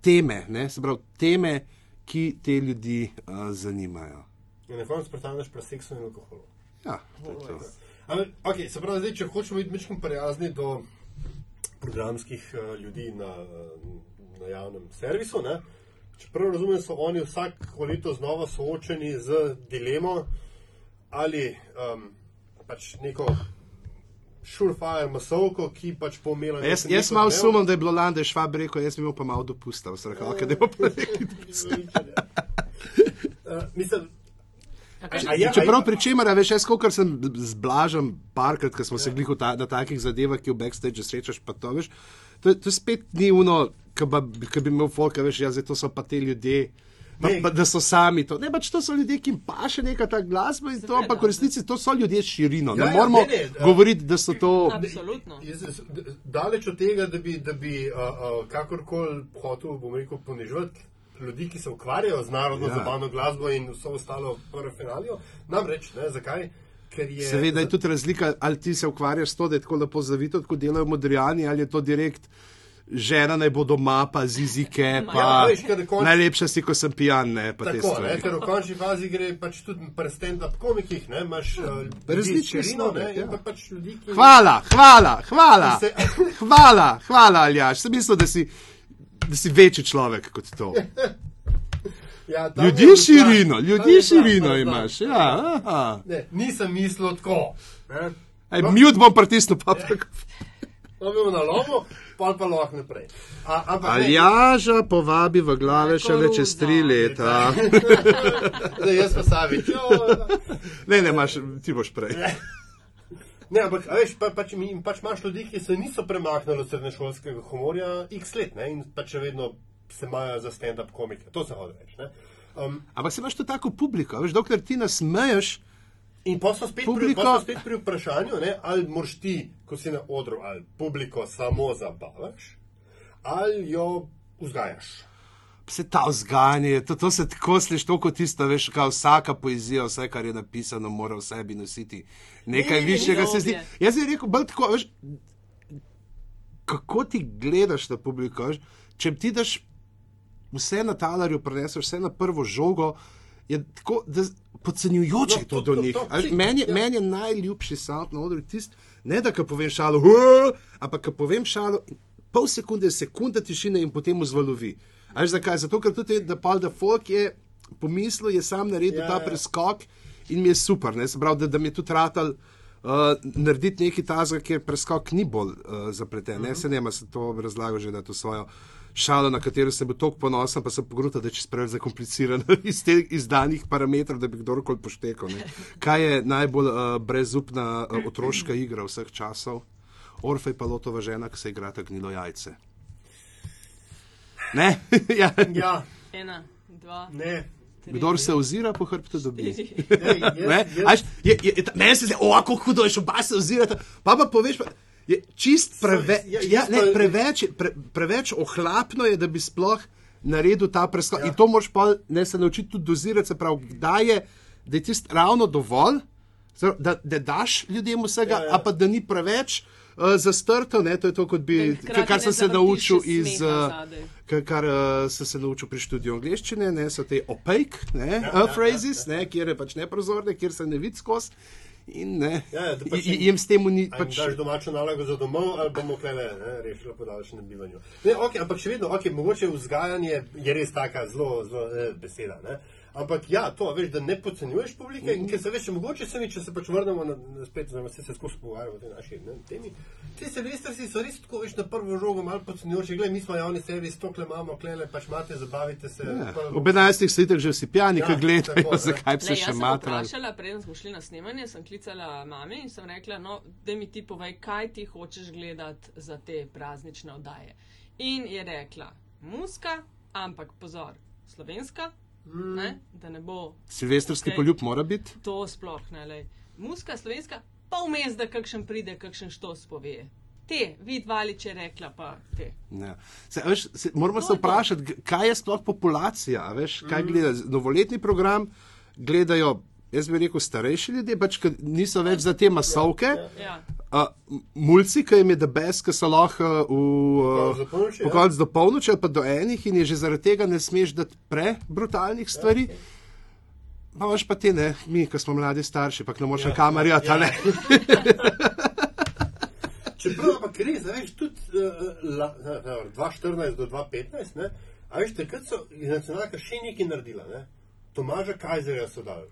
teme, ne? se pravi, teme, ki te ljudi uh, zanimajo. In na koncu prestaneš pri seksu in alkoholu. Ja, to je to. Ampak, okay, se pravi, zdaj, če hočemo biti mečkim prijazni do programskih uh, ljudi na, na javnem servisu, ne? čeprav razumem, so oni vsako leto znova soočeni z dilemo ali um, pač neko surefire masovko, ki pač pomela. Jaz, jaz malo sumim, da je bilo lani, da je švab rekel, jaz bi imel pa malo dopusta, v srkavke, da bo pa nekaj Uh, mislim, A kaj- a, a je, Čeprav pri čemer, veš, jaz kot sem zblažen parkrat, ker smo se glih v ta, na takih zadevah, ki v backstage srečaš, pa to veš, to, to spet ni uno, ki bi imel folk, veš, ja, zdaj to so pa te ljudje. Pa, Ne. pa, da so sami to. Ne, pač to so ljudje, ki jim paše neka ta glasba in to, ampak v resnici to so ljudje s širino. Ja, Ne ja, moramo ne, ne, a- govoriti, da so to. Absolutno. Daleč od tega, da bi, da bi uh, uh, kakorkoli hotel, bom rekel, ponižati ljudi, ki se ukvarjajo z narodno Ja. ja. zabavno glasbo in vso ostalo parafinalijo. Namreč, ne, zakaj? Je. Seveda je tudi razlika, ali ti se ukvarjaš s to, da je tako lepo zavito, kot delajo modrijani, ali je to direkt žena naj bo doma, pa zizike, pa Ja, veš, konč- najlepša si, ko sem pijan, ne, Tako, ne, ker v končni fazi gre pač tudi pri stand-up komikih, ne, imaš uh, Različne in ja. pa pač ljudi, ki... Hvala, hvala, hvala, Se- hvala, hvala, Aljaš. Sem mislil, da si, da si večji človek kot to. Ja, Ljudi širino, ljudi širino imaš. Ja. Ne, nisem mislil tako. Ej, mute bom pritisnil, pa tako. To bil na lovu, pol pa lahko naprej. A, ampak ne, Aljaža povabi v glave šele čez tri leta. Zdaj, jaz pa savič. Ne, ne, imaš, ti boš prej. Ne, ampak veš, pa, pač, mi, pač imaš ljudi, ki se niso premaknili od srednješolskega humorja x let ne, in pač še vedno se imajo za stand-up komike. To se hoče reči. ne. Um, Ampak se imaš tu tako publiko, veš, dokler ti nasmeješ, in pa smo spet, pri, Publiko- pol smo spet pri vprašanju, ne, ali moraš ti, ko si na odru, ali publiko samo zabavaš, ali jo vzgajaš. se ta vzgajanje, to, to se tako sliši, to kot tisto, veš, kaj vsaka poezija, vse, kar je napisano, mora v sebi nositi nekaj Ne, ne, ne, višjega. Se zdi, jaz bi rekel, bolj tako, veš, kako ti gledaš na publiko, veš, če ti daš vse na talarju, preneseš vse na prvo žogo, je tako, da podcenjujoče No, to to- do to- njih. to- veš, si- Meni ja. meni je najljubši sound na odru tisti, ne da ka povem šalo, "Huh", ampak ka povem šalo, pol sekunde, sekunda tišine in potem vzvalovi. A veš zakaj? Zato, ker tudi da Paul da Folk je pomislil, je sam naredil Ja, ta ja. preskok in mi je super. Ne? Se pravi, da, da mi je tudi ratal. Uh, narediti nekaj tazga, kjer preskok ni bolj uh, zapleten. Mhm. Ne, se nema, se to razlagal že, da to svojo šalo, na katero se bo toliko ponosen, pa se pogruta, da je čez preveč zakomplicirano iz teh izdanih parametrov, da bi kdorkoli poštekal. Ne. Kaj je najbolj uh, brezupna uh, otroška igra vseh časov? Orfej pa lotova žena, ki se igra ta gnilo jajce. Ne? ja. Ja, Ena, dva, ne. Kdor se ozira po hrbtu, dobi. Ne, jaz, jaz, Až, je, je, je, ta- meni se zdi, o, kako hudo je, še oba se ozirata. Pa pa poveš, pa, je čist preve, ja, ja, jaz ne, preveč, je- pre, preveč ohlapno je, da bi sploh naredil ta preskok. Ja. In to moraš pa ne se naučiti tudi dozirati, se pravi, kdaj je, da je tisto ravno dovolj, da, da daš ljudem vsega, Ja, ja. a pa da ni preveč. Uh, zastrto, ne, to je to, kot bi, Da kar ne sem se naučil iz, uh, kar, kar uh, sem se naučil pri študiju angleščine, ne, so te opaque ne, Ja, ja, ja, uh, phrases, ja, ja. Ne, kjer je pač neprozorne, kjer se ne vidi skozi. In ne, Ja, ja, pač jim- s tem ni Ali pač. daš domačo nalogo za domov, ali bomo klele rešili podaljšanem bivanju. Ne, okay, ampak še vedno, okay, mogoče vzgajanje je res taka zelo, zelo eh, beseda. Ne? Ampak ja, to veš, da ne podcenjuješ publike in ker se veš, mogoče se mi, če se pač vrnemo na, na spet, oziroma se, se skozi pogovarjamo o tej naši ne, temi. Ti silvestrsi so res tako, veš, na prvo žogo malo podcenjujoči. Glej, mi smo javni servis, tokle imamo, klele, pač imate, zabavite se. Ja, pa- ob 11. so itek že vsi pijani, Ja, ki gledajo, tako, zakaj se Le, še jaz sem vprašala, preden smo šli na snemanje, sem klicala mami in sem rekla, no, da mi ti povej, kaj ti hočeš gledati za te praznične oddaje. In je rekla, muska, ampak pozor, slovenska, mm. ne, da ne bo Silvestrski Okej. poljub mora biti. to sploh ne le. Muska, slovenska, pa vmes, da kakšen pride, kakšen štos pove. Te, vid valič je rekla, pa te. Ja. Se, veš, se, moramo To se vprašati, kaj je sploh populacija. a Veš, kaj gleda? Novoletni program gledajo, jaz bi rekel, starejši ljudje, pač, niso več za te masovke. Ja. Uh, mulci, ki jim je debes, ki so lahko do v polnoči, ja. koncu do polnoči ali pa do enih in je že zaradi tega ne smeš dati prebrutalnih stvari. Pa imaš pa te, ne, mi, ki smo mladi starši, pa ne moreš na kamerjo, ta ne. Čeprav pa res, veš, tudi uh, la, na, na, 2014 do 2015, ne, a veš, takrat so iz nacionalka še nekaj naredila. Ne. Tomaža Kajzerja so dali.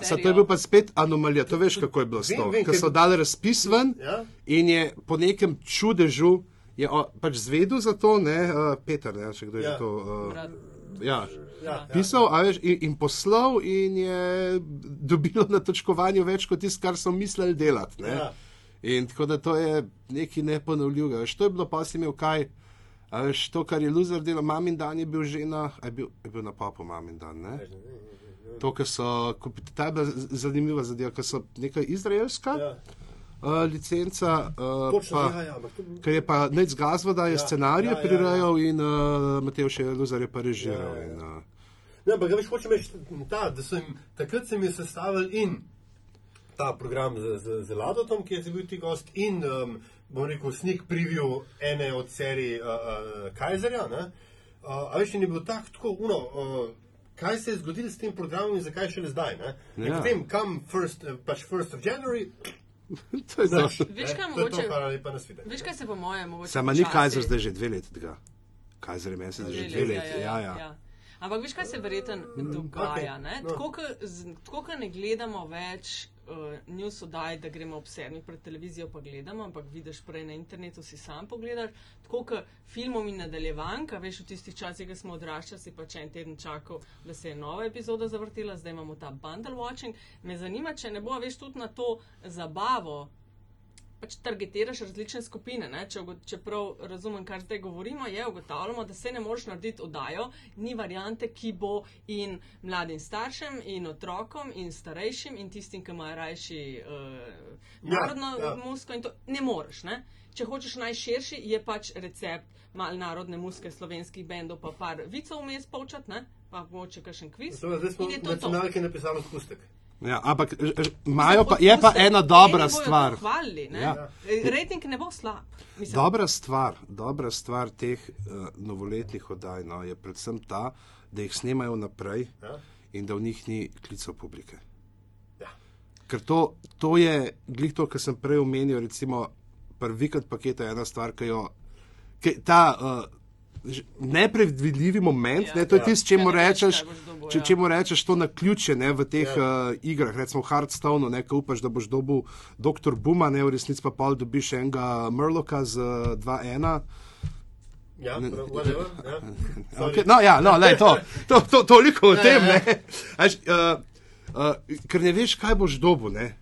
bil to je bil pa spet anomalija, to veš, kako je bilo s vem, Ker so dali razpis ven Ja. in je po nekem čudežu je o, pač zvedel za to, ne, uh, Peter, ne, če kdo je Ja. to. Uh, Brat. ja. Ja, ja. Pisal a veš, in, in poslal, in je dobilo na točkovanju več kot tisto, kar so mislili delati. ne. Ja. In tako da to je nekaj neponovljivega. Veš, to je bilo pa si imel kaj. A veš, to, kar je Luzer delal, mamin dan je bil že na, je bil, je bil na papu mamin dan. Ne? To, kar so, ko- ta je bila zanimiva zadeva, ker so neka izraelska Ja. uh, licenca, uh, Točno, pa, ja, ja, to ker je pa Nec Gazvoda je Ja, scenarij ja, ja, ja. prirejal in uh, Matej še Luzer je pa režiral. Ja, ja, ja. In, uh, Ne, ampak ga veš, hočem reči, ta, da sem takrat se mi je sestavil in ta program z, z, z Ladotom, ki je bil ti gost, in um, bom rekel, snik preview ene od serij uh, uh, Kajzerja. ne. Uh, a veš, je bil tak, tako, uno, uh, kaj se je zgodilo s tem programom in zakaj šele zdaj. Ne? In Ja. Potem, kam first, uh, pač 1st of January, To je znaš. Veš, kaj je to, mogoče- hvala lepa. Veš, kaj se po mojem mogoče. Sama ni Kajzer zdaj že dve leti tega. Kajzer je meni se že dve leti. Ja, ja. Ampak veš, kaj se verjetno dogaja? okej, ne? no. Tako, kot ne gledamo več uh, news oddaj, da gremo ob sedmih pred televizijo pa gledamo, ampak vidiš prej na internetu, si sam pogledaš. Tako, kot filmom in nadaljevanka, veš, v tistih časih, ko smo odraščali, si pač en teden čakal, da se je nova epizoda zavrtela, zdaj imamo ta bundle watching. Me zanima, če ne bo veš tudi na to zabavo pač targetiraš različne skupine. Ne? Če, ugo- čeprav razumem, kar zdaj govorimo, je ugotavljamo, da se ne moreš narediti oddajo, ni variante, ki bo in mladim staršem, in otrokom, in starejšim, in tistim, ki imajo rajši uh, narodno ja. ja, musko. to Ne moreš. Ne? Če hočeš najširši, je pač recept mal narodne muske slovenskih bendov, pa par vicov vmes povčati, ne? pa mogoče kakšen kviz. Zdaj smo nacionalke napisali spustek. Ja, ampak ž- ž- imajo pa, je pa ena dobra stvar. Hvalili, ne? Ja. ja. Rating ne bo slab. Mislim, Dobra stvar, dobra stvar teh uh, novoletnih oddaj no, je predvsem ta, da jih snemajo naprej Ja. in da v njih ni klicev publike. Ja. Ker to, to je, glih to, kar sem prej omenil, recimo, prvi vikend paketa je ena stvar, ki jo, ki, ta uh, nepredvidljivi moment, Ja. ne, to je Ja. tisto, čemu ne veš, rečeš, če, ja. čemu rečeš to na ključe ne, v teh Ja. uh, igrah, recimo v Hearthstoneu, ne, ko upaš, da boš dobil doktor Buma, ne, v resnici pa pol dobiš enega Murloka z uh, 2-1. Ja, whatever. Ja. Okay, no, ja, no, lej, to, to, to, toliko o tem. Ne. Až, uh, uh, ker ne veš, kaj boš dobil, ne,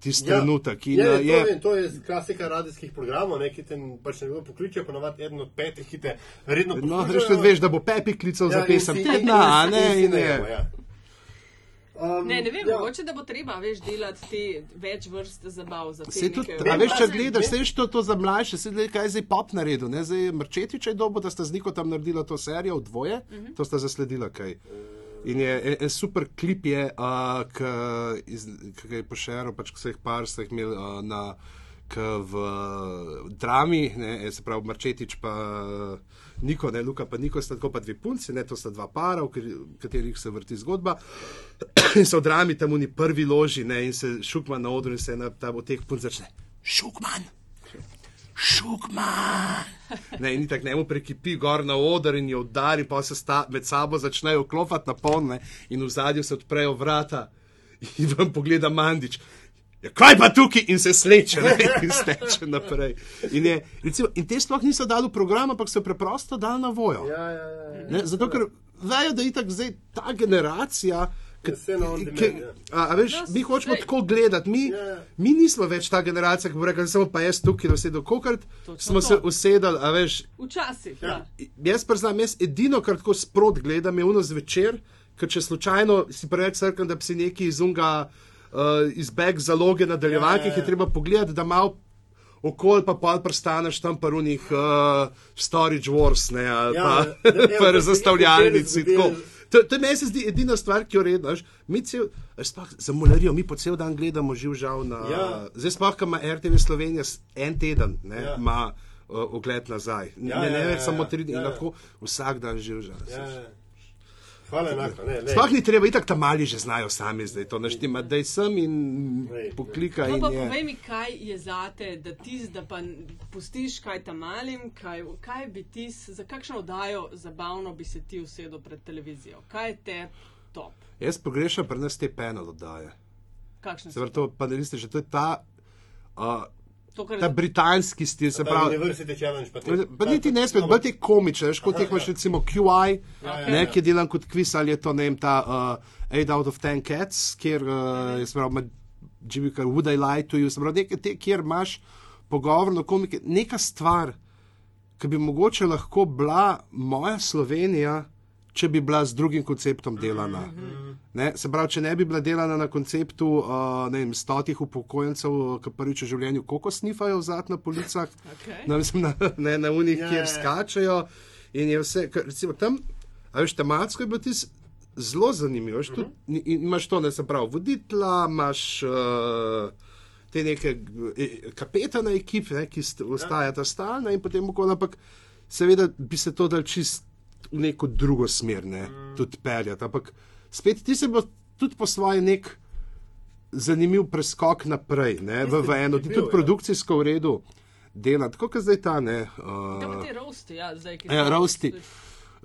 tisti ja. trenutek. In, je, uh, to, je, je, to je klasika radijskih programov, ne, ki te pač nekdo pokliče, ponovadi eden od petih, ki te redno no, poslušajo. veš, veš, da bo Pepi klical Ja, za in pesem tedna, a in ne, in si in je. najemo, ja. Um, Ne, ne vem, ja. mogoče da bo treba veš, delati te več vrst zabav za Se tudi, neke- a veš, če gledaš, veš to, to za mlajše, se gleda, kaj je zdaj pop naredil. Ne? Zdaj Mrčetič je dobo, da sta z Niko tam naredila to serijo v dvoje, uh -huh. to sta zasledila kaj. In je en, en super klip, ki je pošeril, pač, ko so jih par jih imeli uh, na, v uh, drami, ne, eh, se pravi Mrčetič pa uh, Niko, ne Luka pa Niko, sta tako pa dve punci, ne, to sta dva para, v kateri- v katerih se vrti zgodba. in so v drami tam v prvi loži, ne, in se šukman na odru in se na ta od teh punc začne. Šukman! Šukman! Ne, in tako njemu prekipi gor na oder in jo udari, pa se sta, med sabo začnejo klopati na polne in v zadju se odprejo vrata in vam pogleda Mandič. Ja, kaj pa tukaj in se sleče ne, in steče naprej. In, je, recimo, in te sploh niso dali v program, ampak so preprosto dali na vojo. Ja, ja, ja. Ne, zato, ker vejo, da je tako zdaj ta generacija. Ja. a, a veš, No, mi hočemo tako gledati, mi, Ja, ja. mi nismo več ta generacija, ki bo rekla, samo pa jaz tukaj usedel. Kokrat Točno smo to. se usedeli, a veš, Včasih, ja. jaz priznam, jaz edino, kar tako sprot gledam, je uno zvečer, ker če slučajno si preveč srkam, da bi si neki izunga uh, izbeg zaloge nadaljevankih, Ja, ja, ja. je treba pogledati, da malo okol pa pol prstaneš tam pa runih uh, storage wars, ne, ali Ja, pa, ja, ja, pa ja, zastavljalnici. tako. kateri- To, to meni se zdi edina stvar, ki jo rednoš. Mi cel, sploh za mularijo, mi po cel dan gledamo živ žal na. Ja. Zdaj sploh, ko ima RTV Slovenija en teden, ne, Ja. ima uh, ogled nazaj. Ja, ne, ne ja, več ja, samo ja. tri dni, Ja, ja. lahko vsak dan živ žal. Ja, ja. Hvala enako. Ne, ne. Sploh ni treba, itak tam mali že znajo sami zdaj to naštima, da je sem in Lej, poklika. No, in pa je. povej mi, kaj je zate, da ti, da pa pustiš kaj tam malim, kaj, kaj bi ti, za kakšno oddajo zabavno bi se ti usedel pred televizijo? Kaj je te top? Jaz pogrešam pri nas te penal oddaje. Kakšne Se so pravi, to panelisti, že to je ta, uh, to, kar ta britanski stil, se pravi. Challenge pa te. Pa niti ne spet, bolj te komične, veš, kot teh imaš recimo QI, Ja, ja, ne, ja. ki je delan kot kviz ali je to ne vem, ta uh, 8 out of 10 cats, kjer uh, je sprav, Jimmy Carr, Would I lie to you, se pravi, nekaj te, kjer imaš pogovorno komike, neka stvar, ki bi mogoče lahko bila moja Slovenija, če bi bila z drugim konceptom delana. Ne, se pravi, če ne bi bila delana na konceptu uh, ne vem, stotih upokojencev, ki prvič v življenju koko snifajo vzad na policah, Okay. na, mislim, na, ne, na unih, Ja, kjer ja. skačejo in je vse, kar, recimo tam, a veš, tematsko je bilo tisto. zelo zanimivo. Veš, tudi, in, in imaš to, ne se pravi, voditla, imaš uh, te neke eh, kapetane ekipe, ne, ki st- ostajata stalna in potem okoli, ampak seveda bi se to dal čist v neko drugo smer, ne, tudi peljati. Ampak spet ti se bo tudi po svoje nek zanimiv preskok naprej, ne, v, v eno, bil, tudi produkcijsko v redu dela, tako kot zdaj ta, ne. Uh, ti rosti, ja, zdaj, ki Ja, roasti.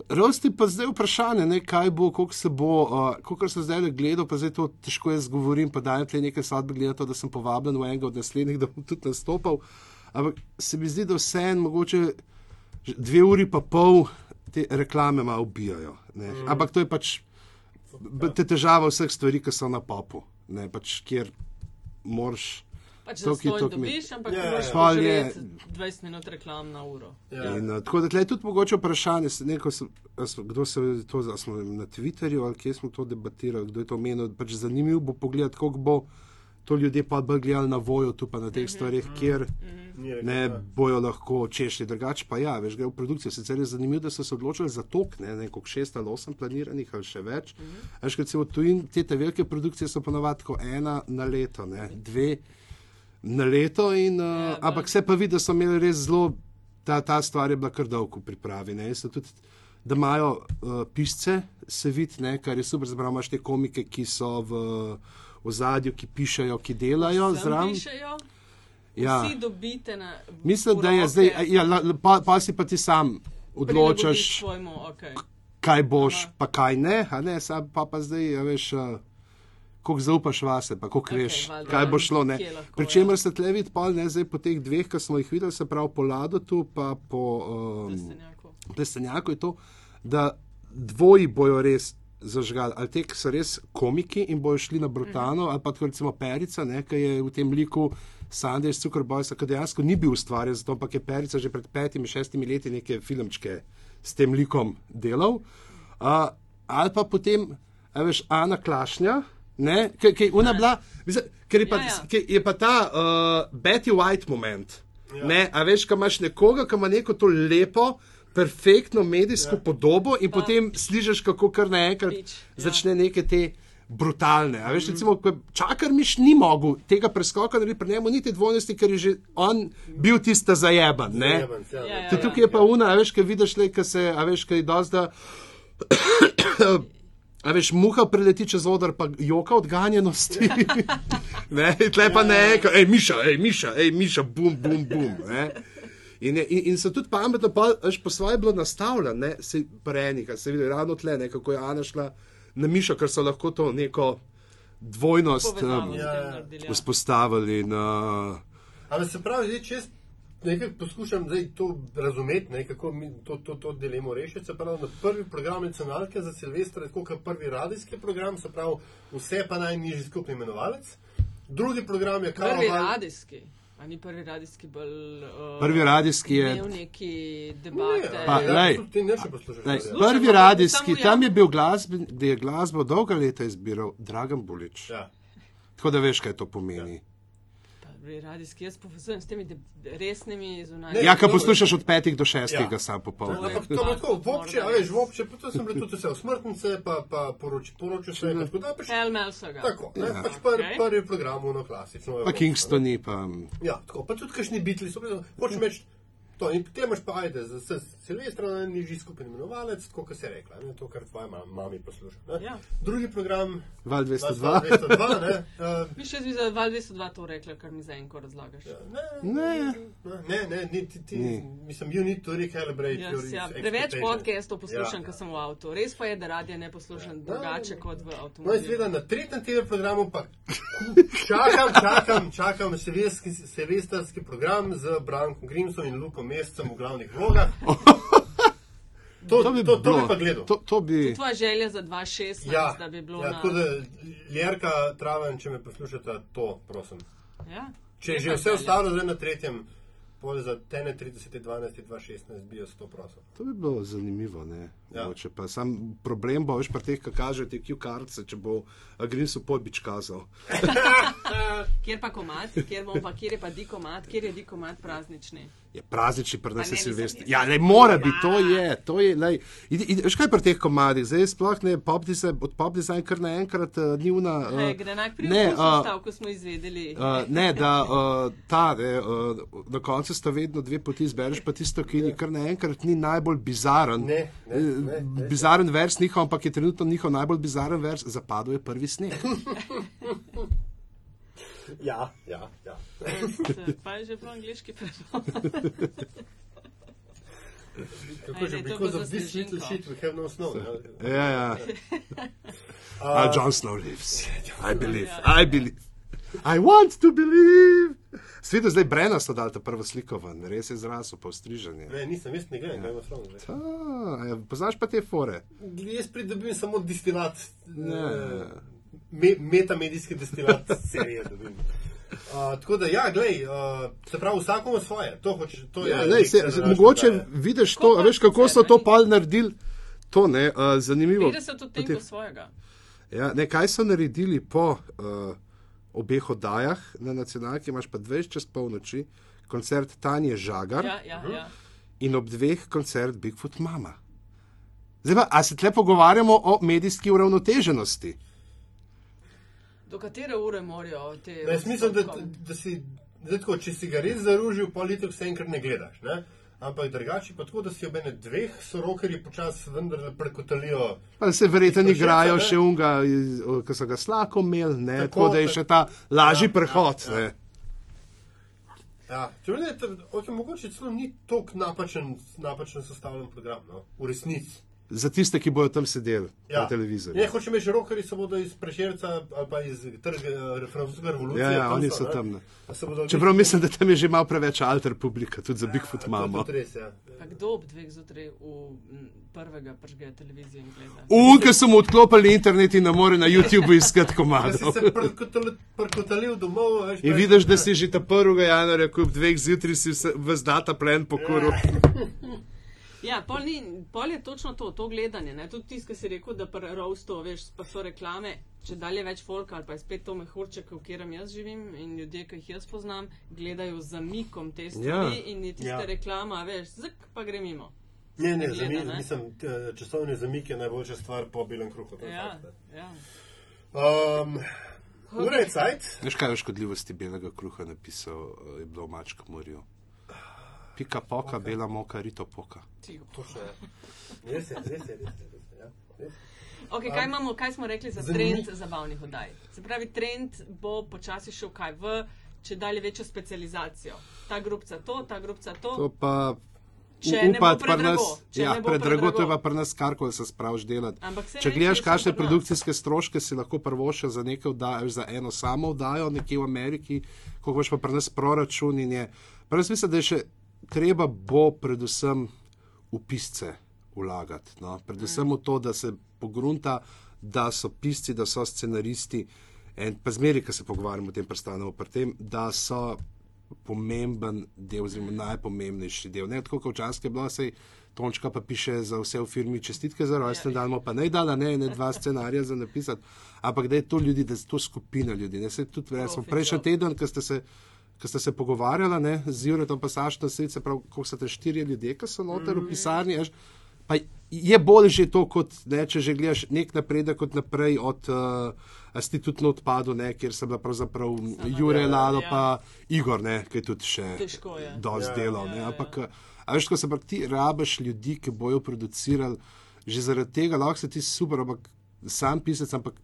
Rosti pa zdaj vprašanje, ne, kaj bo, koliko se bo, uh, koliko sem zdaj le gledal, pa zdaj to težko jaz govorim, pa dajem tle nekaj sodbe, glede na to, da sem povabljen v enega od naslednjih, da bom tudi nastopal. Ampak se mi zdi, da vse en mogoče dve uri pa pol te reklame malo ubijajo. ne. Ampak to je pač te težava vseh stvari, ki so na popu, ne, pač kjer moraš. Pač zastonj toliko mi- dobiš, ampak Ja, yeah, moraš ja. Pol je- poživeti 20 minut reklam na uro. Ja. In, uh, tako da je tudi mogoče vprašanje, se- neko, sem, kdo se je to, smo na Twitterju ali kje smo to debatirali, kdo je to omenil. Pač zanimivo bo pogledati, kako bo to ljudje pa bolj gledali na vojo, tu pa na teh stvarih, kjer Ni rekel, ne bojo lahko češli. Drugače pa ja, veš, gre v produkcijo. Sicer je zanimivo, da so se odločili za tok, ne nekog šest ali osem planiranih ali še več. Veš, kad se v tujini te, te velike produkcije so ponovadi tako ena na leto, ne, dve na leto, in, uh, Ja, ja, ampak se pa vidi, da so imeli res zelo, ta, ta stvar je bila kar dolgo v pripravi. Ne, in so tudi, da imajo uh, pisce, se vidi, ne, kar je super, zbrati imaš te komike, ki so v, v zadju, ki pišejo, ki delajo zraven. Ja. Vsi dobite na. Mislim, v da je zdaj, ja, pa, pa si pa ti sam odločaš, Svojmu, okay. kaj boš, Aha. pa kaj ne, a ne, sam pa, pa zdaj, a veš, uh, koliko zaupaš vase, pa Okej, veš, valjda, kaj bo ja, šlo. Lahko, Pričemer ja. se tle vidi, pol ne, zdaj po teh dveh, ki smo jih videli, se pravi po Ladotu, pa po um, Plestenjaku. To, da dvoji bojo res. Zažgali. Ali te, ki so res komiki in bojo šli na Brutano, ali pa tako recimo Perica, ki je v tem liku Sanders Zuckerbojsa, ki dejansko ni bil ustvarjen, zato ampak je Perica že pred petimi, šestimi leti neke filmčke s tem likom delal. Uh, ali pa potem, veš, Ana Klašnja, ne, je ona bila, ker je pa, Ja, ja. ki je pa ta uh, Betty White moment. Ja. Ne, a veš, ko imaš nekoga, ki ima neko to lepo, perfektno medijsko ja. podobo in potem slišiš, kako kar naenkrat ja. začne neke te brutalne. A veš, recimo, ko čakar miš ni mogel tega preskoka narediti pri njemu, niti dvojnosti, ker je že on bil tista zajeban. Ne? Zajebanc, ja. Ja, ja. Tudi tukaj je pa una, a veš, kaj vidiš, le, kaj se, a veš, kaj dozda. A veš, muha preleti čez odr, pa joka odganjenosti. ne, tle pa ne, hej, miša, hej, miša, hej, miša, bum, bum, bum. Ne. In, je, in, in so tudi pametno, pa až po svoje bilo nastavljeno, ne, se prenika, se vidi ravno tle, ne, kako je Ana šla na mišo, ker so lahko to neko dvojnost um, vzpostavili. Uh, Ampak se pravi, zdaj, če jaz nekako poskušam zdaj to razumeti, ne, kako mi to, to, to dilemo rešiti. Se pravi, na prvi program nacionalke za Silvestra je tako kot prvi radijski program, se pravi, vse pa najnižji skupni imenovalec. Drugi program je Prvi Karavan. radijski. A ni prvi radijski bolj. Uh, Prvi radijski je- neki debate. Ne, Pa, ja, lej. Lej, prvi radijski, ja. tam je bil glasben, da je glasbo dolga leta izbiral Dragan Bulič. Ja. Tako da veš, kaj to pomeni. Prvi radijski, jaz povezujem s temi de- resnimi zunanjimi. Ja, kaj poslušaš od petih do šestih, Ja. sam popoldne. Ampak to je tako, vopče, a veš, vopče, to sem bile tudi vse usmrtnice, pa, pa poroč, poročil se, tako da pač Helmel so ga. tako, ne, Ja. pač prvi, Okej. prvi program, ono klasično. Pa evropsko, Kingstoni, pa Ja, tako, pa tudi kakšni bitli so bili, hočem reči, to, in potem imaš pa ajde, za se Silvestra nižji skupni imenovalec, tako kot se je rekla, ne, to, kar tvoja ma- mami posluša. Ne. Ja. Drugi program, Val Val 202. 202, ne, uh, Mi še zvi za Val 202 to rekla, kar mi za enko razlagaš. ne, Ne. ne, ne, ni, ti, ti, Ni. mislim, you need to recalibrate your ja, preveč podcastov poslušam, Ja, ko sem v avtu. Res pa je, da radija ne poslušam drugače kot v No, in avtomobilu. seveda na tretjem TV programu pa čakam, čakam, čakam silvestrski, program z Brankom Grimsom in Lukom Mescem v glavnih vlogah. To, to, bi, to, to bi pa gledal. To, to bi. Tvoja želja za 2016, ja, da bi bilo ja, na. tako da, Ljerka, Traven, če me poslušate, to, prosim. Ja? Če je že vse želja. ostalo zdaj na tretjem, pol za tene 30, 12, 2016 bi jaz to prosil. To bi bilo zanimivo. Ne? Ja. Mogoče Pa, sam problem bo, veš, pa teh, ki kažejo te Q-kartice, če bo Agrinsu podbič kazal. Kjer pa komat, kjer, bom pa, kjer je pa dikomat, kjer je dikomat praznični. Je praznični, pri nas je ne, Silvestr. Ja, ne more biti, ja. to je, to je, lej. Idi- idi- Veš kaj pri teh komadih, zdaj sploh ne, pop design, od pop design kar naenkrat uh, ni una. Uh, Hey, gre enak pri ne, uh, stav, ko smo izvedeli. Uh, ne, da uh, ta, ne, uh, na koncu sta vedno dve poti, izbereš pa tisto, ki ni kar naenkrat ni najbolj bizaren. Ne, ne, Eh, ne, ne. bizaren vers njihov, ampak je trenutno njihov najbolj bizaren vers, zapadel je prvi sneg. Ja, ja, ja. Pa je že po angliški prevod. Kako že, because of this little shit we have no snow. ja. Ja, ja. Uh, John Snow lives. I believe. I believe. I want to believe. Svet je zdaj Brena so dal ta prvo sliko ven, res je zrasel po striženju. Ne, nisem, jaz ne gledam, kaj ima. Ah, ja, poznaš pa te fore? Jaz pridobim samo distilat, Ne. eh, me, metamedijski distilat serije. dobim. Uh, tako da, ja, glej, uh, se pravi, vsakomu svoje. To, hoč, to je. Ja, lej, se, se, mogoče kraj. vidiš to, veš, kako so to ne? pol naredili. To ne, uh, zanimivo. 50 Potem- odtenkov svojega. Ja, ne, kaj so naredili po uh, obeh oddajah na nacionalki, imaš pa 20 čez polnoči, koncert Tanje Žagar Ja, ja, ja. in ob dveh koncert Bigfoot Mama. Zdaj pa, a se tle pogovarjamo o medijski uravnoteženosti? Do katere ure morajo te. Ne, jaz mislim, da, da si, zdaj tako, če si ga res zaružil, politik se enkrat ne gledaš. Ne? Ampak drugače pa tako, da si obene dveh sorokerji počasi vendar prekotalijo. Pa se verjetno igrajo še unga, ki so ga slako imeli, ne, tako, Tako, da je še ta lažji Ja, prehod. ja, ja. ne. Ja, če ne, okay, mogoče celo ni tako napačen, napačen sestavljen program, no? v resnici. Za tiste, ki bodo tam sedeli Ja. na televizorju. Ne, hočem reči, rokerji se bodo iz Prešerca ali pa iz trga francoske revolucije. Ja, ja, oni so, so tam, bodo Čeprav mislim, da tam je že malo preveč alter publika, tudi za Bigfoot To je imamo. res, ja. Pa kdo ob dveh zjutraj v prvega pržge televizijo in gleda? Unke so mu odklopili internet in ne more na YouTubu iskati komadov. se prekotali- prekotalil domov, veš, In vidiš, da si že ta 1. januarja, ko ob dveh zjutraj si vse- ves data plen pokoril. Ja, pol, ni, pol je točno to, to gledanje. Ne? Tudi tisti, ki si rekel, da pri Roastu, veš, pa so reklame, če dalje več folka ali pa je spet to mehurček, v katerem jaz živim in ljudje, ki jih jaz poznam, gledajo z zamikom te stvari Ja. in je tista Ja. ja. reklama, veš, zak pa gre mimo. Ne, ne, Gleda, zamik, ne? mislim, časovni zamik je najboljša stvar po belem kruhu. Ja, ja. Um, ura je cajt. Veš, kaj je o škodljivosti belega kruha napisal, eh, je bilo v Mačk morju. Pika poka, bela moka, rito poka. Res je, res je, res je. Res je ja. Okay, kaj, imamo, kaj smo rekli za trend zabavnih oddaj? Se pravi, trend bo počasi šel kaj v če dalje večjo specializacijo. Ta grupca to, ta grupca to. To pa Če upati predrago, nas. če Ja, predrago to je pa pri nas karkoli se spraviš delati. Če gledaš, kakšne nas. produkcijske stroške si lahko prvoša za nekaj oddajo, za eno samo oddajo nekje v Ameriki, koliko boš pa pri nas proračun in je. Pa jaz mislim, da je še treba bo predvsem v pisce vlagati. No? Predvsem v to, da se pogrunta, da so pisci, da so scenaristi. In pa zmeri, ko se pogovarjamo o tem, prestanemo pri tem, da so pomemben del, oziroma najpomembnejši del. Ne tako, kot včasih je bilo, sej Tončka pa piše za vse v firmi čestitke za rojsten dan, pa ne dala, ne, ne dva scenarija za napisati, ampak da je to ljudi, da je to skupina ljudi. Ne, se tudi, ne, smo prejšnji teden, ko ste se. Ko ste se pogovarjali ne, z Juretom, pa Sašno, se pravi, koliko so te štiri ljudje, ki so noter v pisarni. Ješ, pa je bolj že to, kot ne, če že gledaš nek napredek kot naprej od uh, Institutno odpadu, ne, kjer so bila pravzaprav Jure, Lalo ja. pa Igor, ne, ki je tudi še Težko je. dosti Ja, delal. ja, ne, ja. Ampak, a veš, ko se pa ti rabiš ljudi, ki bojo producirali, že zaradi tega lahko se ti super, ampak sam pisec, ampak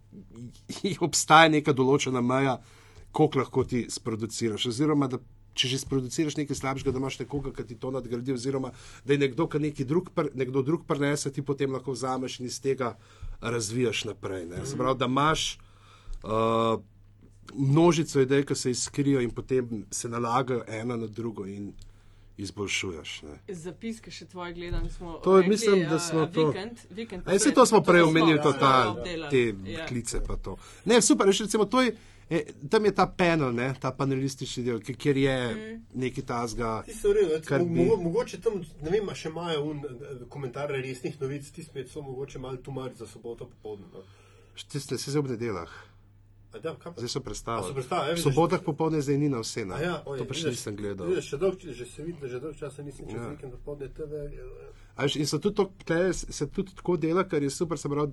obstaja neka določena meja, koliko lahko ti sproduciraš. Oziroma, da če že sproduciraš nekaj slabšega, da imaš nekoga, ki ti to nadgradi, oziroma da je nekdo, ki neki drug, pr, nekdo drug prenese, ti potem lahko vzameš in iz tega razvijaš naprej. Ne. Se pravi, da imaš. Uh, Množico idej, ki se izkrijo in potem se nalagajo ena na drugo in izboljšuješ. Ne. Zapiske še tvoje gledam. Smo To je- rekli, mislim, da a, smo a, to- Vikend, vikend, Vse to smo prej omenili, to, ta, te Ja. klice. pa to. Ne, super, veš, recimo, to je, eh, tam je ta panel, ne, ta panelistični del, ki- kjer je Mm. neki tasga. Ti so redo, bi- mo, mogoče tam, ne vem, še imajo un, eh, komentarje resnih novic, ti smo so mogoče malo tumari za soboto popoldne. No. Tiste, se zdaj ob nedeljah. A Da? Zdaj so predstavili. Predstavili, ja, V sobotah popoldne zdaj ni na vse. A Ja, oj, to pa še vidiš, nisem gledal. Vidiš, še dolg, že se vidi, že dolg časa nisem čez Ja. vikend dopoldne TV. A veš, In so tudi to, se tudi tako dela, kar je super, se pravi,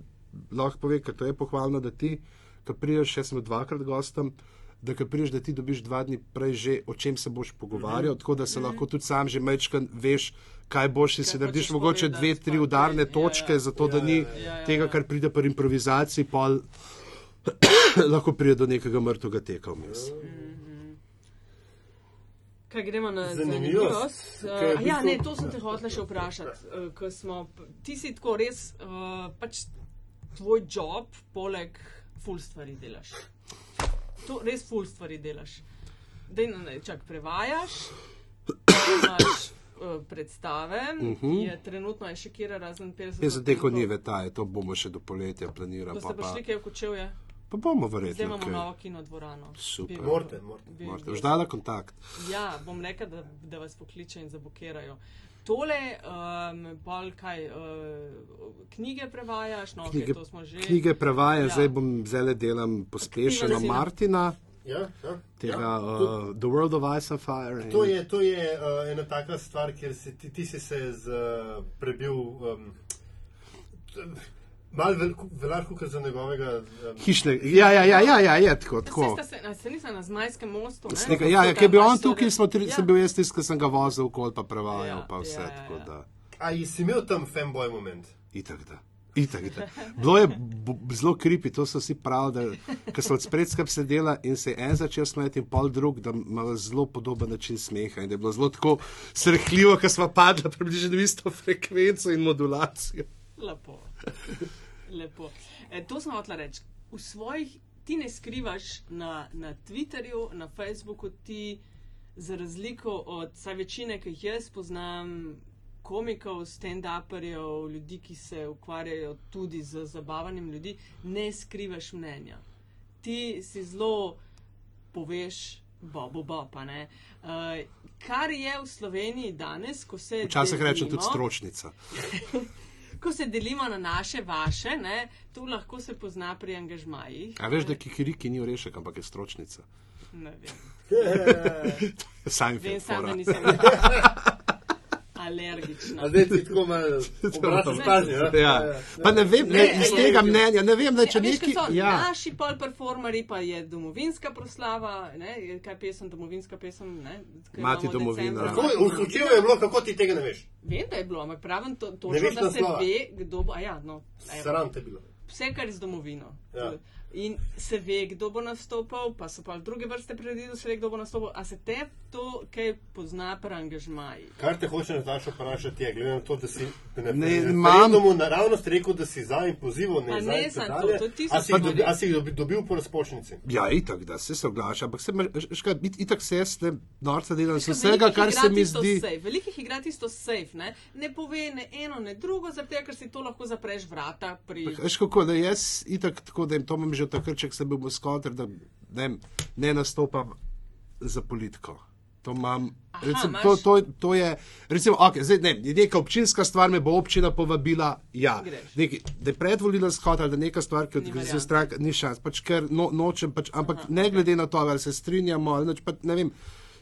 lahko pove, ker to je pohvalno, da ti, ko priješ, jaz sem dvakrat gostom, da ko priješ, da ti dobiš dva dni prej že, o čem se boš pogovarjal, mm -hmm. tako da se lahko tudi sam že mečkan veš, kaj boš in si narediš mogoče dve, tri pa udarne ja, točke, ja. zato da Ja, ni ja, ja, ja, tega, kar pride pri improvizaciji, pol lahko pride do nekega mrtvega teka vmes. Kaj gremo na Zanimivost? Uh, ja, ne, to sem te hotela še vprašati. Uh, smo, ti si tako res, uh, pač tvoj job, poleg ful stvari delaš. To res ful stvari delaš. Dej, no, ne, čak, prevajaš, imaš uh, predstave, uh Mhm. -huh. je trenutno je še kira razen 50. Jaz za teko ni vetaje, to bomo še do poletja planirali. Pa, pa, prišli kaj v kočevje? pa bomo Zdaj verjetno. imamo kaj. novo kinodvorano. Super. Bi- Morate, morate. Morate, bi- Ždala kontakt. Ja, bom rekel, da, da vas pokličejo in zabokirajo. Tole, um, bolj kaj, uh, knjige prevajaš, no, knjige, okay, to smo že. knjige prevajam, Ja. zdaj bom zdaj delam pospešeno Martina, Ja, ja. tega ja. ja, To, uh, The World of Ice and Fire. in- to je, to je uh, ena taka stvar, kjer si ti, ti si se z, uh, prebil. Um, Mal veliko, kot za njegovega. Um, Hišne, ja, ja, ja, ja, ja, je tako. Tako. Se, a se nisem na Zmajskem mostu. ne? Snega, ja, ja, ker je bil on tukaj, smo tri, ja. sem bil jaz tisti, ki sem ga vozil, kol pa prevajal, Ja, pa vse ja, ja, tako ja. da. a si imel tam fanboy moment? Itak da. Itak, itak. Bilo je zelo kripi, to so vsi pravi, da ko so od spredskap sedela in se je en začel smeti in pol drug, da ima zelo podoben način smeha in da je bilo zelo tako srhljivo, ker smo padli približno isto frekvenco in modulacijo. Lepo. Lepo. E, to sem hotela reči. V svojih, ti ne skrivaš na, na Twitterju, na Facebooku, ti za razliko od saj večine, ki jih jaz poznam, komikov, stand-uperjev, ljudi, ki se ukvarjajo tudi z zabavanjem ljudi, ne skrivaš mnenja. Ti si zelo poveš. Bobo, bob, a ne. Uh, kar je v Sloveniji danes, ko se. Včasih rečem tudi stročnica. ko se delimo na naše, vaše, ne, tu lahko se pozna pri angažmajih. A veš, da kikiriki ni orešek, ampak je stročnica. Ne vem. Sam Vem samo, da fora. nisem alergična. A zdaj ti tako malo spazi. Ja. Pa ne vem, ne, iz tega mnenja, ne vem, da če veš, neki. so Ja. Naši pol performeri pa je domovinska proslava, ne, je kaj pesem, domovinska pesem, ne, Mati domovina. v Kučevu je bilo, kako ti tega ne veš. Vem, da je bilo, ampak pravim to, Ne točno, da se naslova. ve, kdo bo. A ja, no, evo. Sram te bilo. vse, kar je z domovino. Ja. In se ve, kdo bo nastopal, pa so pa druge vrste predvideli, se ve, kdo bo nastopal. A se te to, kaj pozna pri angažmaji? Kar te hoče Nataša vprašati, je, glede na to, da si Ne, referendumu naravnost rekel, da si za in pozival Pa ne za. ne in samo tako to, to ti A si stvari. dobi- a si jih dobi- dobil po razpočnici? Ja, itak, da se se oglaša, ampak se, it- itak se jaz ne norca delam z Ker vsega, kar se mi zdi. Safe. Velikih igra tisto safe, ne? ne pove ne eno, ne drugo, zato ker si to lahko zapreš vrata pri. Veš kako, da jaz itak tako, da jim to imam že takrat, če sem bil skoter, da ne, ne nastopam za politiko. To imam. Aha, Recim, imaš- to, to, to je, recimo, okay, zdaj, ne, je neka občinska stvar, me bo občina povabila. Ja, neki, da je predvolila skot ali da neka stvar, ki variante. stranka, ni šans, pač, ker no, nočem, pač, ampak Aha, ne glede na to, ali se strinjamo ali neč, pa, ne vem,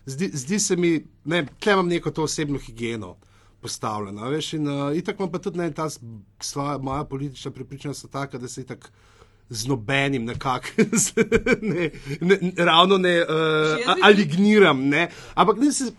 zdi, zdi se mi, ne tle imam neko to osebno higieno postavljeno. Veš, in uh, itak imam pa tudi ne, ta s- svoja, moja politična prepričanja so taka, da se itak z nobenim nekako ne, ne, ravno ne uh, Že aligniram. Ne. Ampak ne se.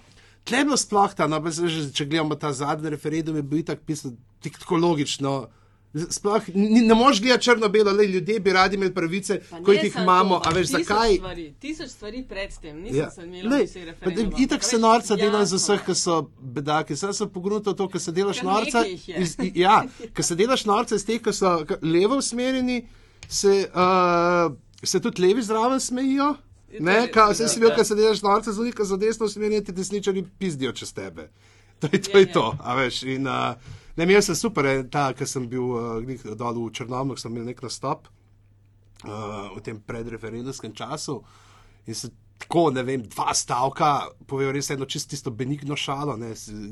Tle je bilo sploh ta, no, že, če gledamo ta zadnji referendum, je bil itak pisan tako logično. Sploh ni, ne moš gledati črno-belo, le ljudje bi radi imeli pravice, ko jih imamo. to, A veš, tisoč zakaj? Stvari, tisoč stvari pred tem, nisem Ja. imel Lej, vse pa referenduma. da- Itak se norca delam za vseh, ki so bedaki. Sam sem pogruntal to, ker se delaš norca. Iz, ja, ker se delaš norca iz teh, ki so levo usmerjeni, se, uh, se tudi levi zraven smejijo. Je Ne, ka, vse ja, si bil, ja. ker se delaš norca, zdaj ko so desno usmerjeni, ti desničari pizdijo čez tebe. To je to. Ja, Je ja. to a veš, in, uh, ne, imel sem super, eh, ta, ker sem bil uh, dol v Črnomlju, sem imel nek nastop uh, v tem predreferendumskem času. In se tako, ne vem, dva stavka povejo res eno čisto tisto benigno šalo,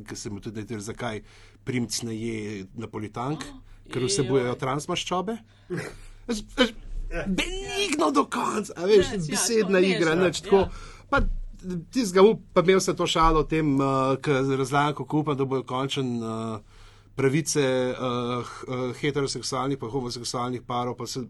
ki se mu tudi ne tiri, zakaj primc ne je napolitank, ker vsebujejo transmaščobe. Benigno do konca, a veš, Ja, ja, besedna tako, igra, nič tako. ja. Pa, Tistega, up- pa imel sem to šalo o tem, uh, ki razlagam, kako upam, da bojo končen uh, pravice uh, heteroseksualnih in homoseksualnih parov, pa so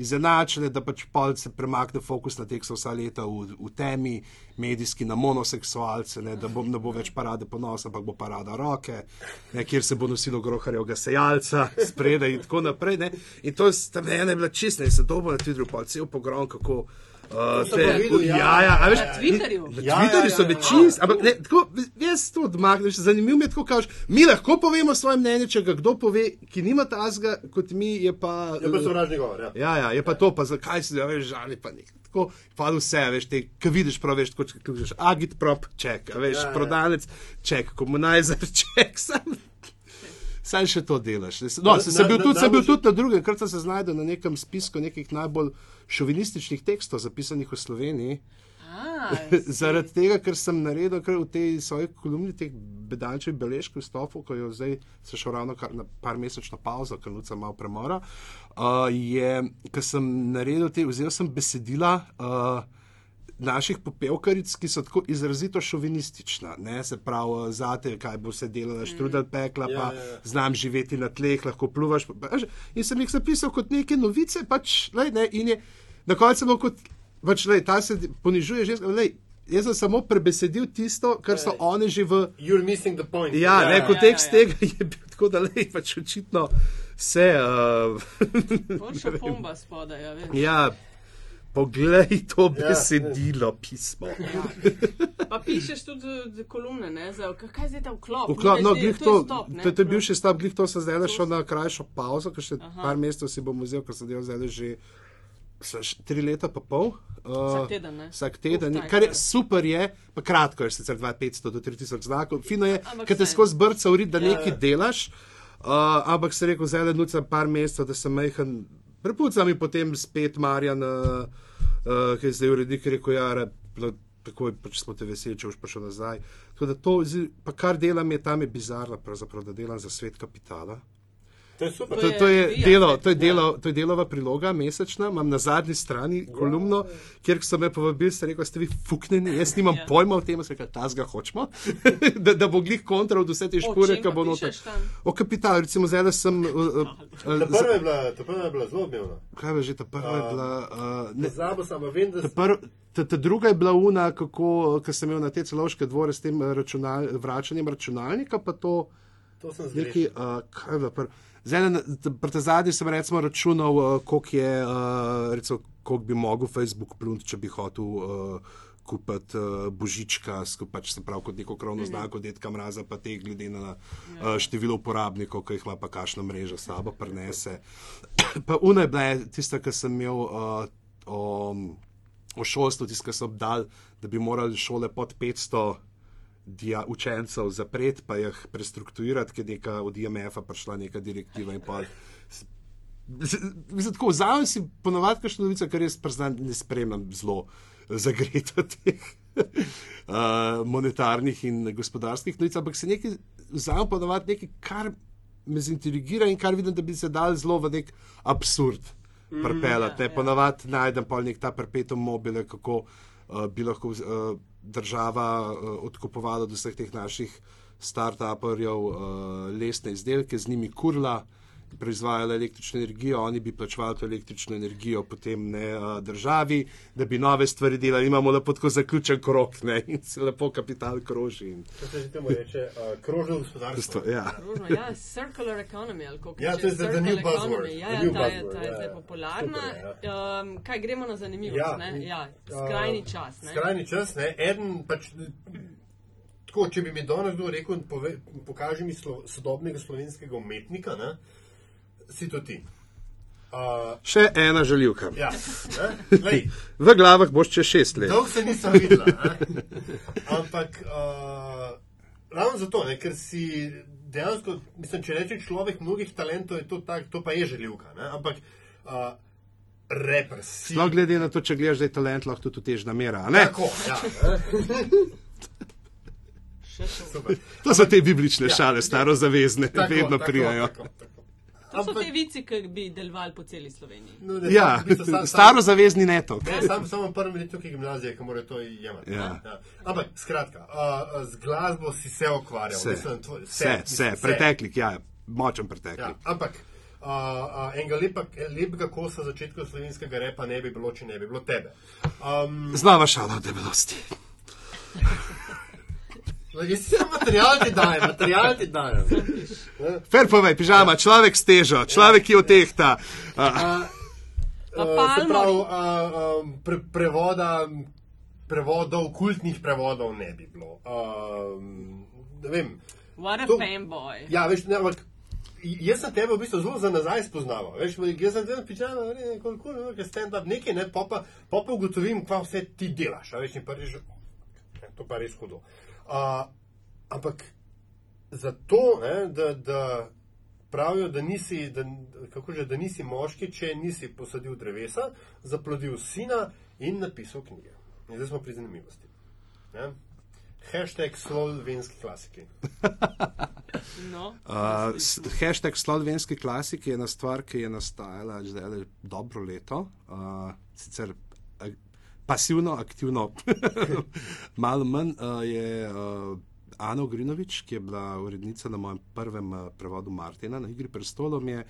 izenačene, da pač pol se premakne fokus na so vsa leta v, v temi, medijski na monoseksualce, ne, da bo, ne bo več parade ponosa, ampak bo parada roke, ne, kjer se bo nosilo groharjevega sejalca spredaj in tako naprej. Ne. In to je tam ena bila čista in se dobro na Twitterju, pa cel pogrom, kako. Uh, pa videl, ja. ja, ja, a veš, Na Twitterju? Na Ja, Twitterju ja, so ja, ja. večinski, ampak ne, tako, jaz to odmaknem, zanimivo mi je tako, kažeš, mi lahko povemo svoje mnenje, če ga kdo pove, ki nima tazga, kot mi je pa. Je pa sovražni govor. Ja. Ja, ja, je pa to, pa zakaj si, ja, veš, žali pa nekaj. Tako, pa vse, veš, te, ki vidiš, prav veš, kot če kažeš, agit prop, ček, veš, Ja, prodanec, ček, komunizer, ček, sam. Saj še to delaš. No, sem, sem, bil na- tudi, sem bil tudi na drugem, kar sem se znašel na nekem spisku nekih najbolj šovinističnih tekstov, zapisanih v Sloveniji. A, Zaradi tega, ker sem naredil kar v tej svoji kolumni teh bedančevih beležk v stopu, ko je zdaj se šel ravno kar na par mesečno pauzo, ker nuca malo premora, uh, je, ker sem naredil te, vzel sem besedila. Uh, Naših popevkaric, ki so tako izrazito šovinistična, ne? se pravi, zate, kaj bo se delalo, štrudel pekla, Ja, pa ja, ja. znam živeti na tleh, lahko pluvaš. pa- pa- In sem jih zapisal kot neke novice, pač, lej, ne, in je na koncu bilo kot, pač, lej, ta se ponižuje ženska. Lej, jaz sem samo prebesedil tisto, kar so oni že v. You're missing the point. Ja, ne, ja, kontekst ja, ja. tega je bil tako, da lej, pač očitno vse. Uh, Boljša pomba spodaj, ja, veš. ja, poglej to Ja, besedilo, pismo. Pa pišeš tudi kolumne, ne, za kaj- je zdaj ta vklop? Vklop, no, glih to to, je stop, to, to je bil še stop, glih to sem zdaj šel na krajšo pauzo, ker še Aha. par mesecev si bom vzel, ker sem delal zdaj že tri leta pa pol. Uh, Vsak teden, ne? Vsak teden, Uf, taj, kar je super, je, pa kratko je sicer 2500 do 3000 znakov, fino je, ker te skozi brca urit, da Ja, nekaj ja. delaš, uh, ampak se rekel, zdaj le nucam par mesecev, da sem majhen, prepucam in potem spet Marjan, uh, uh, ki je zdaj urednik, rekel, ja, takoj pač smo te veseli, če boš prišel nazaj. Tako da to, pa kar delam, je tam je bizarno, da delam za svet kapitala. To je super. To, je to, je delo, to, je delo, to je delova priloga, mesečna, imam na zadnji strani kolumno, kjer so me povabili, ste rekli, ste vi fuknjeni, jaz nimam Ja. ja. pojma o tem, kaj ta zga hočemo, da, da bo glih kontra od vse te špore, ki bo noter. O kapitalu, recimo zdaj sem. Uh, Ta uh, prva je bila, ta prva je bila zelo odmevna. kaj je že ta prva je bila? Uh, ne, Zabil sem, vem, da ta, prv, ta, ta druga je bila una, kako, ko sem imel na te celoške dvore s tem računal, vračanjem računalnika, pa to. to sem Neki, zgrešil. uh, kaj je bilo prvo? Zdaj, na- t- pri tej zadnji sem recimo računal, uh, koliko je, uh, recimo, koliko bi mogel Facebook plunt, če bi hotel uh, kupiti uh, božička, pač se pravi kot neko krovno znako, detka mraza, pa te glede na uh, število uporabnikov, ki jih ima pa kašna mreža sabo prenese. pa una je bila tista, ki sem imel uh, o, o šolstvu, tista, ki so obdal, da bi morali šole pod 500 dija, učencev zapreti, pa jih prestrukturirati, ker je neka od IMF-a prišla neka direktiva in pol. Mislim, tako vzamem si ponovadi kakšno novico, ker jaz priznam, ne spremljam zelo zagreto teh uh, monetarnih in gospodarskih novic, ampak se nekaj vzamem ponovadi nekaj, kar me zintrigira in kar vidim, da bi se dal zelo v nek absurd pripeljati. ja, Mm, ja. Ponovadi najdem pa nek ta perpetuum mobile, kako uh, bi lahko uh, država uh, odkupovala od vseh teh naših start-uperjev uh, lesne izdelke, z njimi kurla, proizvajala električno energijo, oni bi plačevali to električno energijo potem ne uh, državi, da bi nove stvari delali. Imamo lepo tako zaključen krok ne, in se lepo kapital kroži. In, To se že temu reče uh, krožno gospodarstvo. ja. Rožno, ja, circular economy, ali kako Ja, je circle new buzzword, Ja, ja, new ta je, buzzword, ta je ja, zdaj ja. popularna. Super, Um, kaj gremo na zanimivost? Ja. ne? Ja, skrajni čas. Ne? Skrajni čas, ne? Eden pač. Tako, če bi mi danes kdo rekel, pove, pokaži mi slo, sodobnega slovenskega umetnika, ne? Si to ti. Uh, Še ena željivka. ja, ne? Lej, V glavah boš čez šest let. Dolgo se nisem videla. ne. Ampak uh, ravno zato, ne, ker si dejansko, mislim, če reče človek mnogih talentov, je to, tak, to pa je želivka. Ne? Ampak uh, reper si. No, glede na to, če gledaš, da je talent lahko tudi težna mera. a ne? Tako, ja. to. Super. To so te biblične Ja. šale, starozavezne, Tako, vedno tako, prijajo. tako, tako. To so te vici, ki bi delovali po celi Sloveniji. No, ne, Ja, v bistvu sam- sam- staro zavezni neto. Ne, sam samo prvi let tukaj gimnazije, ki mora to jemati. Ja. Ja. Ampak, skratka, uh, z glasbo si se ukvarjal. Vse, Mislim, tvoj- vse, vse, preteklik, ja, močen Ja, preteklik. ampak uh, uh, enega lepa, lepega kosa začetka slovenskega repa ne bi bilo, če ne bi bilo tebe. Um, Znova šala o debelosti. Material ti dajem, material ti dajem. Fer povej, pižama, človek s težo, človek, ki otehta. Uh, Uh, se pravi, uh, um, pre, prevoda, prevodov, kultnih prevodov ne bi bilo. Um, ne vem. What a To- fanboy. Ja, veš, ne, ampak jaz sem tebe v bistvu zelo za nazaj spoznaval. Veš, jaz sem tam pičal, ne, koliko je nekaj stand-up, nekaj, ne, pa, pa, pa, pa ugotovim, kva vse ti delaš. a Veš, in pa "Ne, to pa res hudo. Uh, ampak zato, ne, da, da pravijo, da nisi, da, kako že, da nisi moški, če nisi posadil drevesa, zaplodil sina in napisal knjige. In zdaj smo pri zanimivosti. Ne? Hashtag slovenski klasiki. No. Uh, hashtag slovenski klasik je ena stvar, ki je nastajala le dobro leto. Uh, sicer pasivno, aktivno, malo manj uh, je uh, Ana Grinovič, ki je bila urednica na mojem prvem uh, prevodu Martina na Igri prestolov. Je,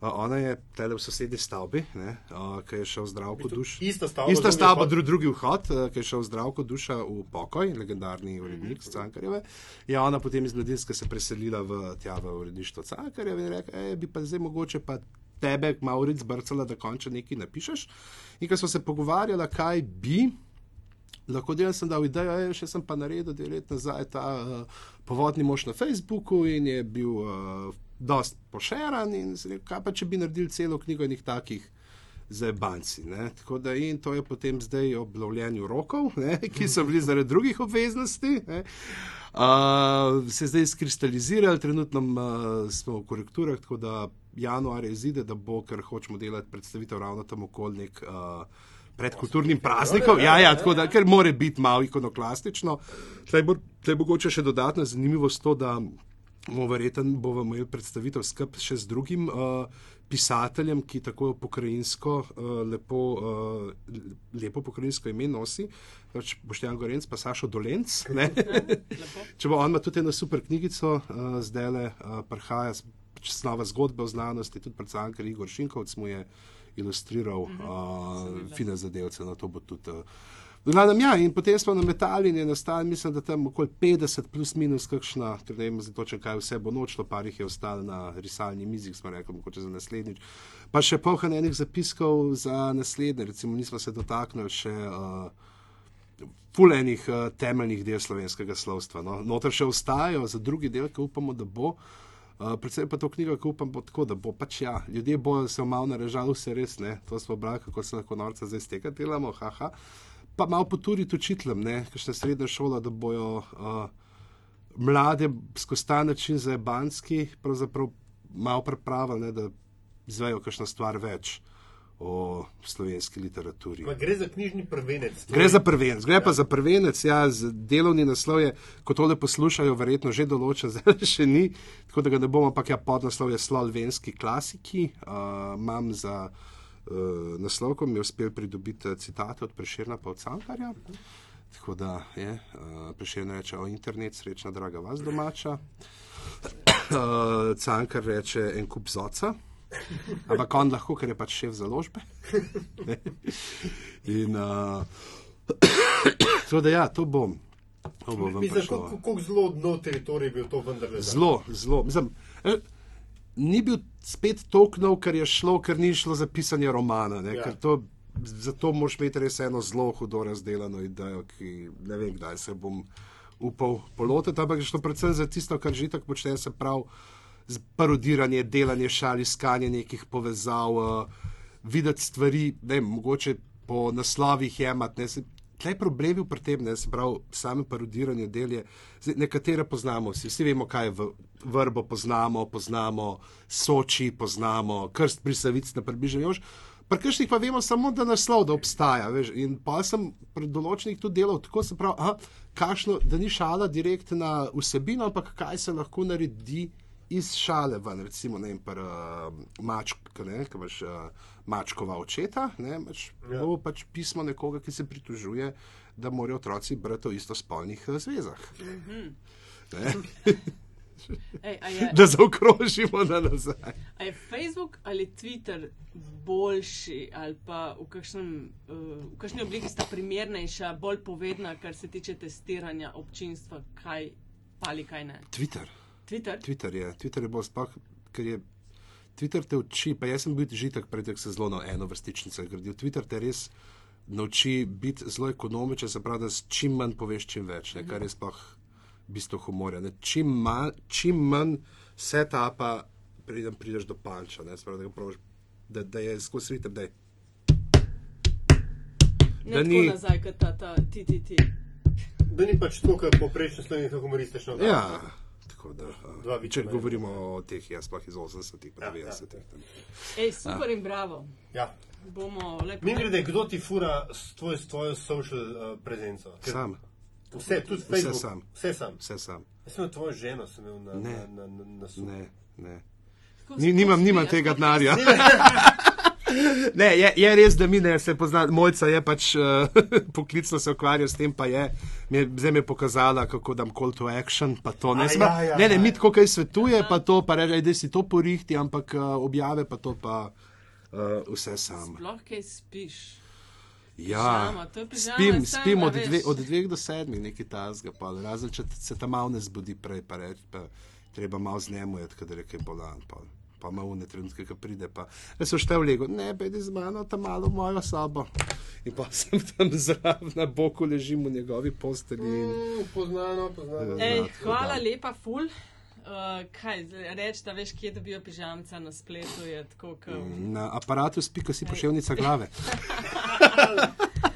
uh, ona je tele v sosednji stavbi, ne, uh, ki je šel zdravko duš. Ista stavba, Ista drugi stavba, dru, drugi vhod, uh, ki je šel zdravko duša v pokoj, legendarni urednik mm -hmm. Cankarjeve. Je ona potem iz Mladinske se preselila v tja v uredništvo Cankarjeve in rekla, e, bi pa zdaj mogoče pa tebe, Mauric, brcala, da končno nekaj napišeš. In ko smo se pogovarjala, kaj bi, lahko delam, sem dal idejo, e, še sem pa naredil dve leti nazaj ta uh, povodni mož na Facebooku in je bil uh, dost pošeran in sem rekel, kaj pa če bi naredili celo knjigo enih takih. Za banci. Ne? Tako da in to je potem zdaj ob lovljenju rokov, ne? ki so bili zaradi drugih obveznosti. ne. Uh, se je zdaj skristalizirali, trenutno uh, smo v korekturah, tako da januar je izide, da bo, ker hočemo delati predstavitev ravno tam okoli nek. Uh, Pred kulturnim praznikom, ja, ja, tako da, ker more biti malo ikonoklastično. Tle bo, tle bo mogoče še dodatna zanimivost to, da bomo verjetno bomo imeli predstavitev skupaj še z drugim uh, pisateljem, ki tako pokrajinsko uh, lepo, uh, lepo pokrajinsko ime nosi. Pač Boštjan Gorenc, pa Sašo Dolenc. Če bo on ima tudi eno super knjigico, uh, zdaj le uh, prihaja s- pač zgodbe o znanosti, tudi ker Igor Šinkovc mu je ilustriral uh, fine zadevce, na to bo tudi. Uh, v Glavnem, ja, in potem smo na metali in je nastal, mislim, da tam okoli 50 plus minus kakšna, ker ne vem za točno kaj vse bo nočlo, par jih je ostalo na risalni mizi, smo rekli, mogoče za naslednjič. Pa še polhan enih zapiskov za naslednje, recimo nismo se dotaknili še. Uh, Fulenih uh, temeljnih del slovenskega slovstva. No. Notor še ostajajo za drugi del, ki upamo, da bo. Uh, predvsem pa to knjigo, ki upam, bo tako, da bo pač ja, ljudje bojo se malo narežali, vse res ne. To smo brali, kako se lahko norca zdaj steka delamo, haha. Pa malo poturiti učiteljem, ne, kakšna srednja šola, da bojo uh, mlade skozi ta način zajebanski, pravzaprav malo pripravili, ne, da izvejo kakšna stvar več o slovenski literaturi. Ma Gre za knjižni prvenec. Gre za prvenec, gre pa za prvenec, ja, delovni naslov je, ko tole poslušajo, verjetno že določen, zdaj še ni, tako da ga ne bomo, ampak ja, podnaslov je Slovenski klasiki. Uh, imam za uh, naslov, ko mi je uspel pridobiti eh, citate od Preširna pa od Cankarja. Tako da je, uh, Preširna reče o internet, srečna draga vas domača. Uh, Cankar reče en kup zoca. Ampak on lahko, ker je pač šef založbe. In uh, tako da ja, to bom. To bo vam Mislim, kako kako zelo dno teritorij je bil to vendarle. Zelo, zelo. Mislim, eh, ni bil spet toknov, ker je šlo, ker ni šlo za pisanje romana. Ne, Ja. to, zato moraš imeti res eno zelo hudo razdeljeno idejo, ki ne vem, kdaj se bom upal polotiti, ampak je šlo predvsem za tisto, kar že tako počne, se pravi parodiranje, delanje šal, iskanje nekih povezav, uh, videti stvari, ne mogoče po naslovih jemati. ne, se- Tle je problem bil pri tem, ne, se pravi, same parodiranje del je. Zdaj, nekatere poznamo, vsi, vsi vemo, kaj je v, vrbo, poznamo, poznamo Soči, poznamo krst pri Savici na približnju. Pri kršnih pa vemo samo, da naslov da obstaja. Veš, in pa sem pri določenih tudi delal tako, se pravi, aha, kakšno, da ni šala direktna vsebina, ampak kaj se lahko naredi iz šale ven, recimo, ne vem, pa uh, mačka, ne, ki imaš uh, mačkova očeta, ne, pač, Ja. ja. pač pismo nekoga, ki se pritožuje, da morajo otroci brati o istospolnih uh, zvezah. Ne, Ej, a, je, da zaokrožimo na nazaj. a je Facebook ali Twitter boljši, ali pa v, kakšnem, v kakšni obliki sta primernejša, bolj povedna, kar se tiče testiranja občinstva, kaj ali kaj ne. Twitter. Twitter? Twitter je, Twitter je bolj sploh, ker je. Twitter te uči, pa jaz sem bil že tako da se zelo na eno vrstičnico gradil. Twitter te res nauči biti zelo ekonomičen, se pravi, da s čim manj poveš, čim več, ne, kar je sploh bistvo humorja. Ne. Čim, manj, čim manj setapa, preden prideš do panča, ne, se pravi, da, probaš, da, da je skozi ritem, da je. Ne Da tako ni- nazaj, kot ta, ta TTT. Da ni pač to, kar poprečno slovensko humoristično. Ja, tako da. Dva Če govorimo o teh, jaz sploh iz 80-ih, pa Ja, ja, 90-ih. Ej, super in bravo. ja. Bomo lepo. Mi grede, kdo ti fura s tvoj, tvojo social uh, prezenco? Ker Sam, Vse, tudi Vse Facebook. sam. Vse sam. vse sam. Jaz sem tvojo ženo, sem imel na, Ne. na, na, na, na suhu. Ne, ne. Ni, nimam, nimam tega denarja. Ne, je, je res, da mi ne se pozna. Mojca je pač uh, poklicno se ukvarja s tem, pa je, mi je zdaj mi je pokazala, kako dam call to action. pa To, ne, Sma, ja, ja, ne, ne, ja. mi tako kaj svetuje, pa to, pa reče, da si to porihti, ampak uh, objave pa to pa uh, vse sam. Sploh kaj spiš. Ja, Pižama, to je pižama spim, sam, spim od, dve, od dveh do sedmih, nekaj tasga, pa razen če se tam malo ne zbudi prej, pa reči, pa treba malo znemujeti, kadar je kaj bolan. Pa. Pa ima une trenutke, ki pride, pa ne so štev lego, ne, pojdi z mano tam malo v mojo sobo. In pa sem tam zraven na boku ležim v njegovi posteli. In, Mm, poznano, poznano. Ja. Ej, hvala da. lepa, ful. Uh, kaj, reči, da veš, kje dobijo pižamca na spletu, je tako, kot. na aparatu spika si poševnica glave.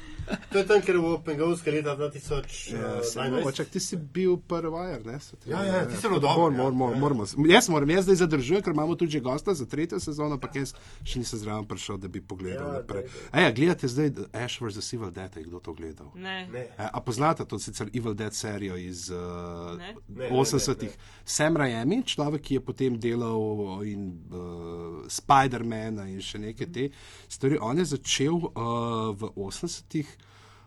To je tam, ker je v Pengovske leta Ja, 2012. Očak, ti si bil prvi vajer, ne? Te- Ja, ja, ti si zelo dober, Mor, ja. mor, mor, Ja. moramo. Jaz moram, jaz zdaj zadržujem, ker imamo tudi že gosta za tretjo sezono, ampak jaz še nisem zraven prišel, da bi pogledal Ja, naprej. daj, daj. A ja, gledate zdaj Ash vs. Evil Dead, je kdo to gledal? Ne. Ne. E, A poznate to sicer Evil Dead serijo iz uh, ne, 80-ih? ne, ne. Sam Raimi, človek, ki je potem delal in uh, Spider-Mana in še neke te stvari. On je začel uh, v 80-ih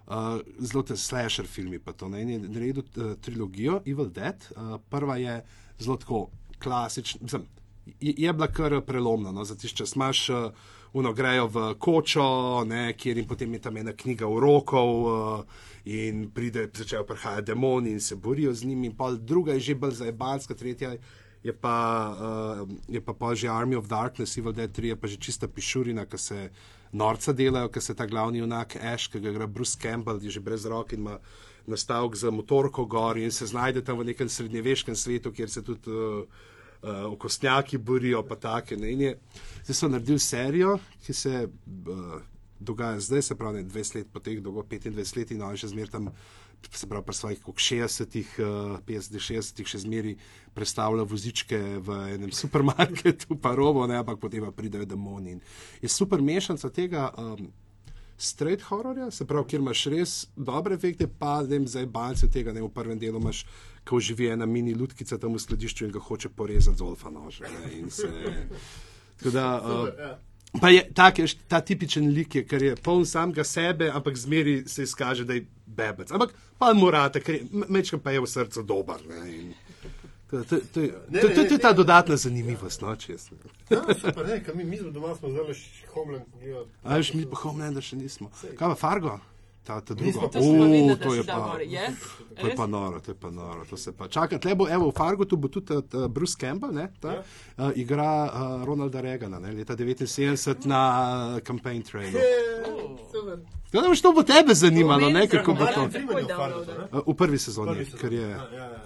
uh, zelo te slasher filmi, pa to ne in je naredil uh, trilogijo Evil Dead. Uh, prva je zelo tako klasična. mislim, Je, je bila kar prelomna, no, za tisti čas imaš uh, uno grejo v kočo, ne, kjer jim potem je tam ena knjiga urokov uh, in pride, začnejo prihajati demoni in se borijo z njimi, in pol druga je že bolj zajebalska, tretja je pa, uh, je pa pol že Army of Darkness, Evil Dead 3 je pa že čista pišurina, ki se norca delajo, ker se ta glavni junak Ash, ki ga igra Bruce Campbell, je že brez rok in ima nastavek za motorko gor in se znajde tam v nekem srednjeveškem svetu, kjer se tudi uh, uh, okostnjaki borijo, pa take. Ne? Je, zdaj so naredili serijo, ki se uh, dogaja zdaj, se pravi, ne 20 let po teh, dolgo 25 let in on še zmeraj tam. Se pravi, pri svojih koliko 60-ih, uh, 50-60-ih še zmeri predstavlja vozičke v enem supermarketu, pa robo, ne, ampak potem pa pridejo demoni. In je super mešanica tega um, straight horrorja, se pravi, kjer imaš res dobre efekte, pa vem, zdaj balce tega, ne v prvem delu imaš, ko živi ena mini lutkica tam v skladišču in ga hoče porezati z olfa nože. ne, in se- Tako da, uh. Pa je tak, je, ta tipičen lik, je, ker je poln samega sebe, ampak zmeri se izkaže, da je bebec. Ampak pa morate, ker je m- mečkam pa je v srcu dober. ne, To, to, to, je- Ne, to, to, to je ta dodatna zanimivost, no, če jaz. Ja, mi, mi smo doma, smo zdaj še Homeland. gledali. A veš, mi pa Homeland še nismo. Kaj pa Fargo? Ta, ta druga. To O, to si je pa. gor. Je? To je pa noro, to je pa noro. To se pa čaka. Tle bo, evo, v Fargu tu bo tudi uh, Bruce Campbell, ne, ta, Ja. uh, igra uh, Ronalda Reagana, ne, leta 79 na uh, campaign trailu. Super. Ja, da boš to bo tebe zanimalo, To ne, kako bo to. Ja, v Fargo, prvi sezoni, ker je. Ja, ja, ja.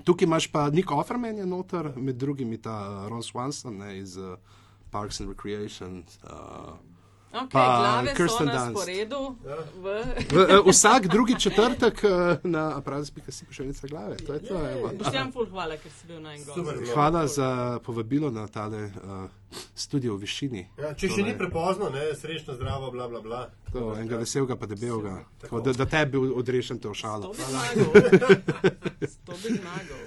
Tukaj imaš pa Nick Offerman je noter, med drugimi ta Ron Swanson ne, iz uh, Parks and Recreation. Uh, Okay, Pa Kirsten na Dunst. sporedu. Ja. V... v, uh, vsak drugi četrtek uh, na aparatus.si si pošiljnica glave. To je to, evo. Boštjan, ful hvala, ker si bil na en Super. gost. Hvala za povabilo na tale uh, studio v višini. Ja, če še ni prepozno, ne, srečno, zdravo, bla, bla, bla. To, enega veselega, pa debelega. Tako, da, da tebi ošalo. To zmagal. To bi zmagal.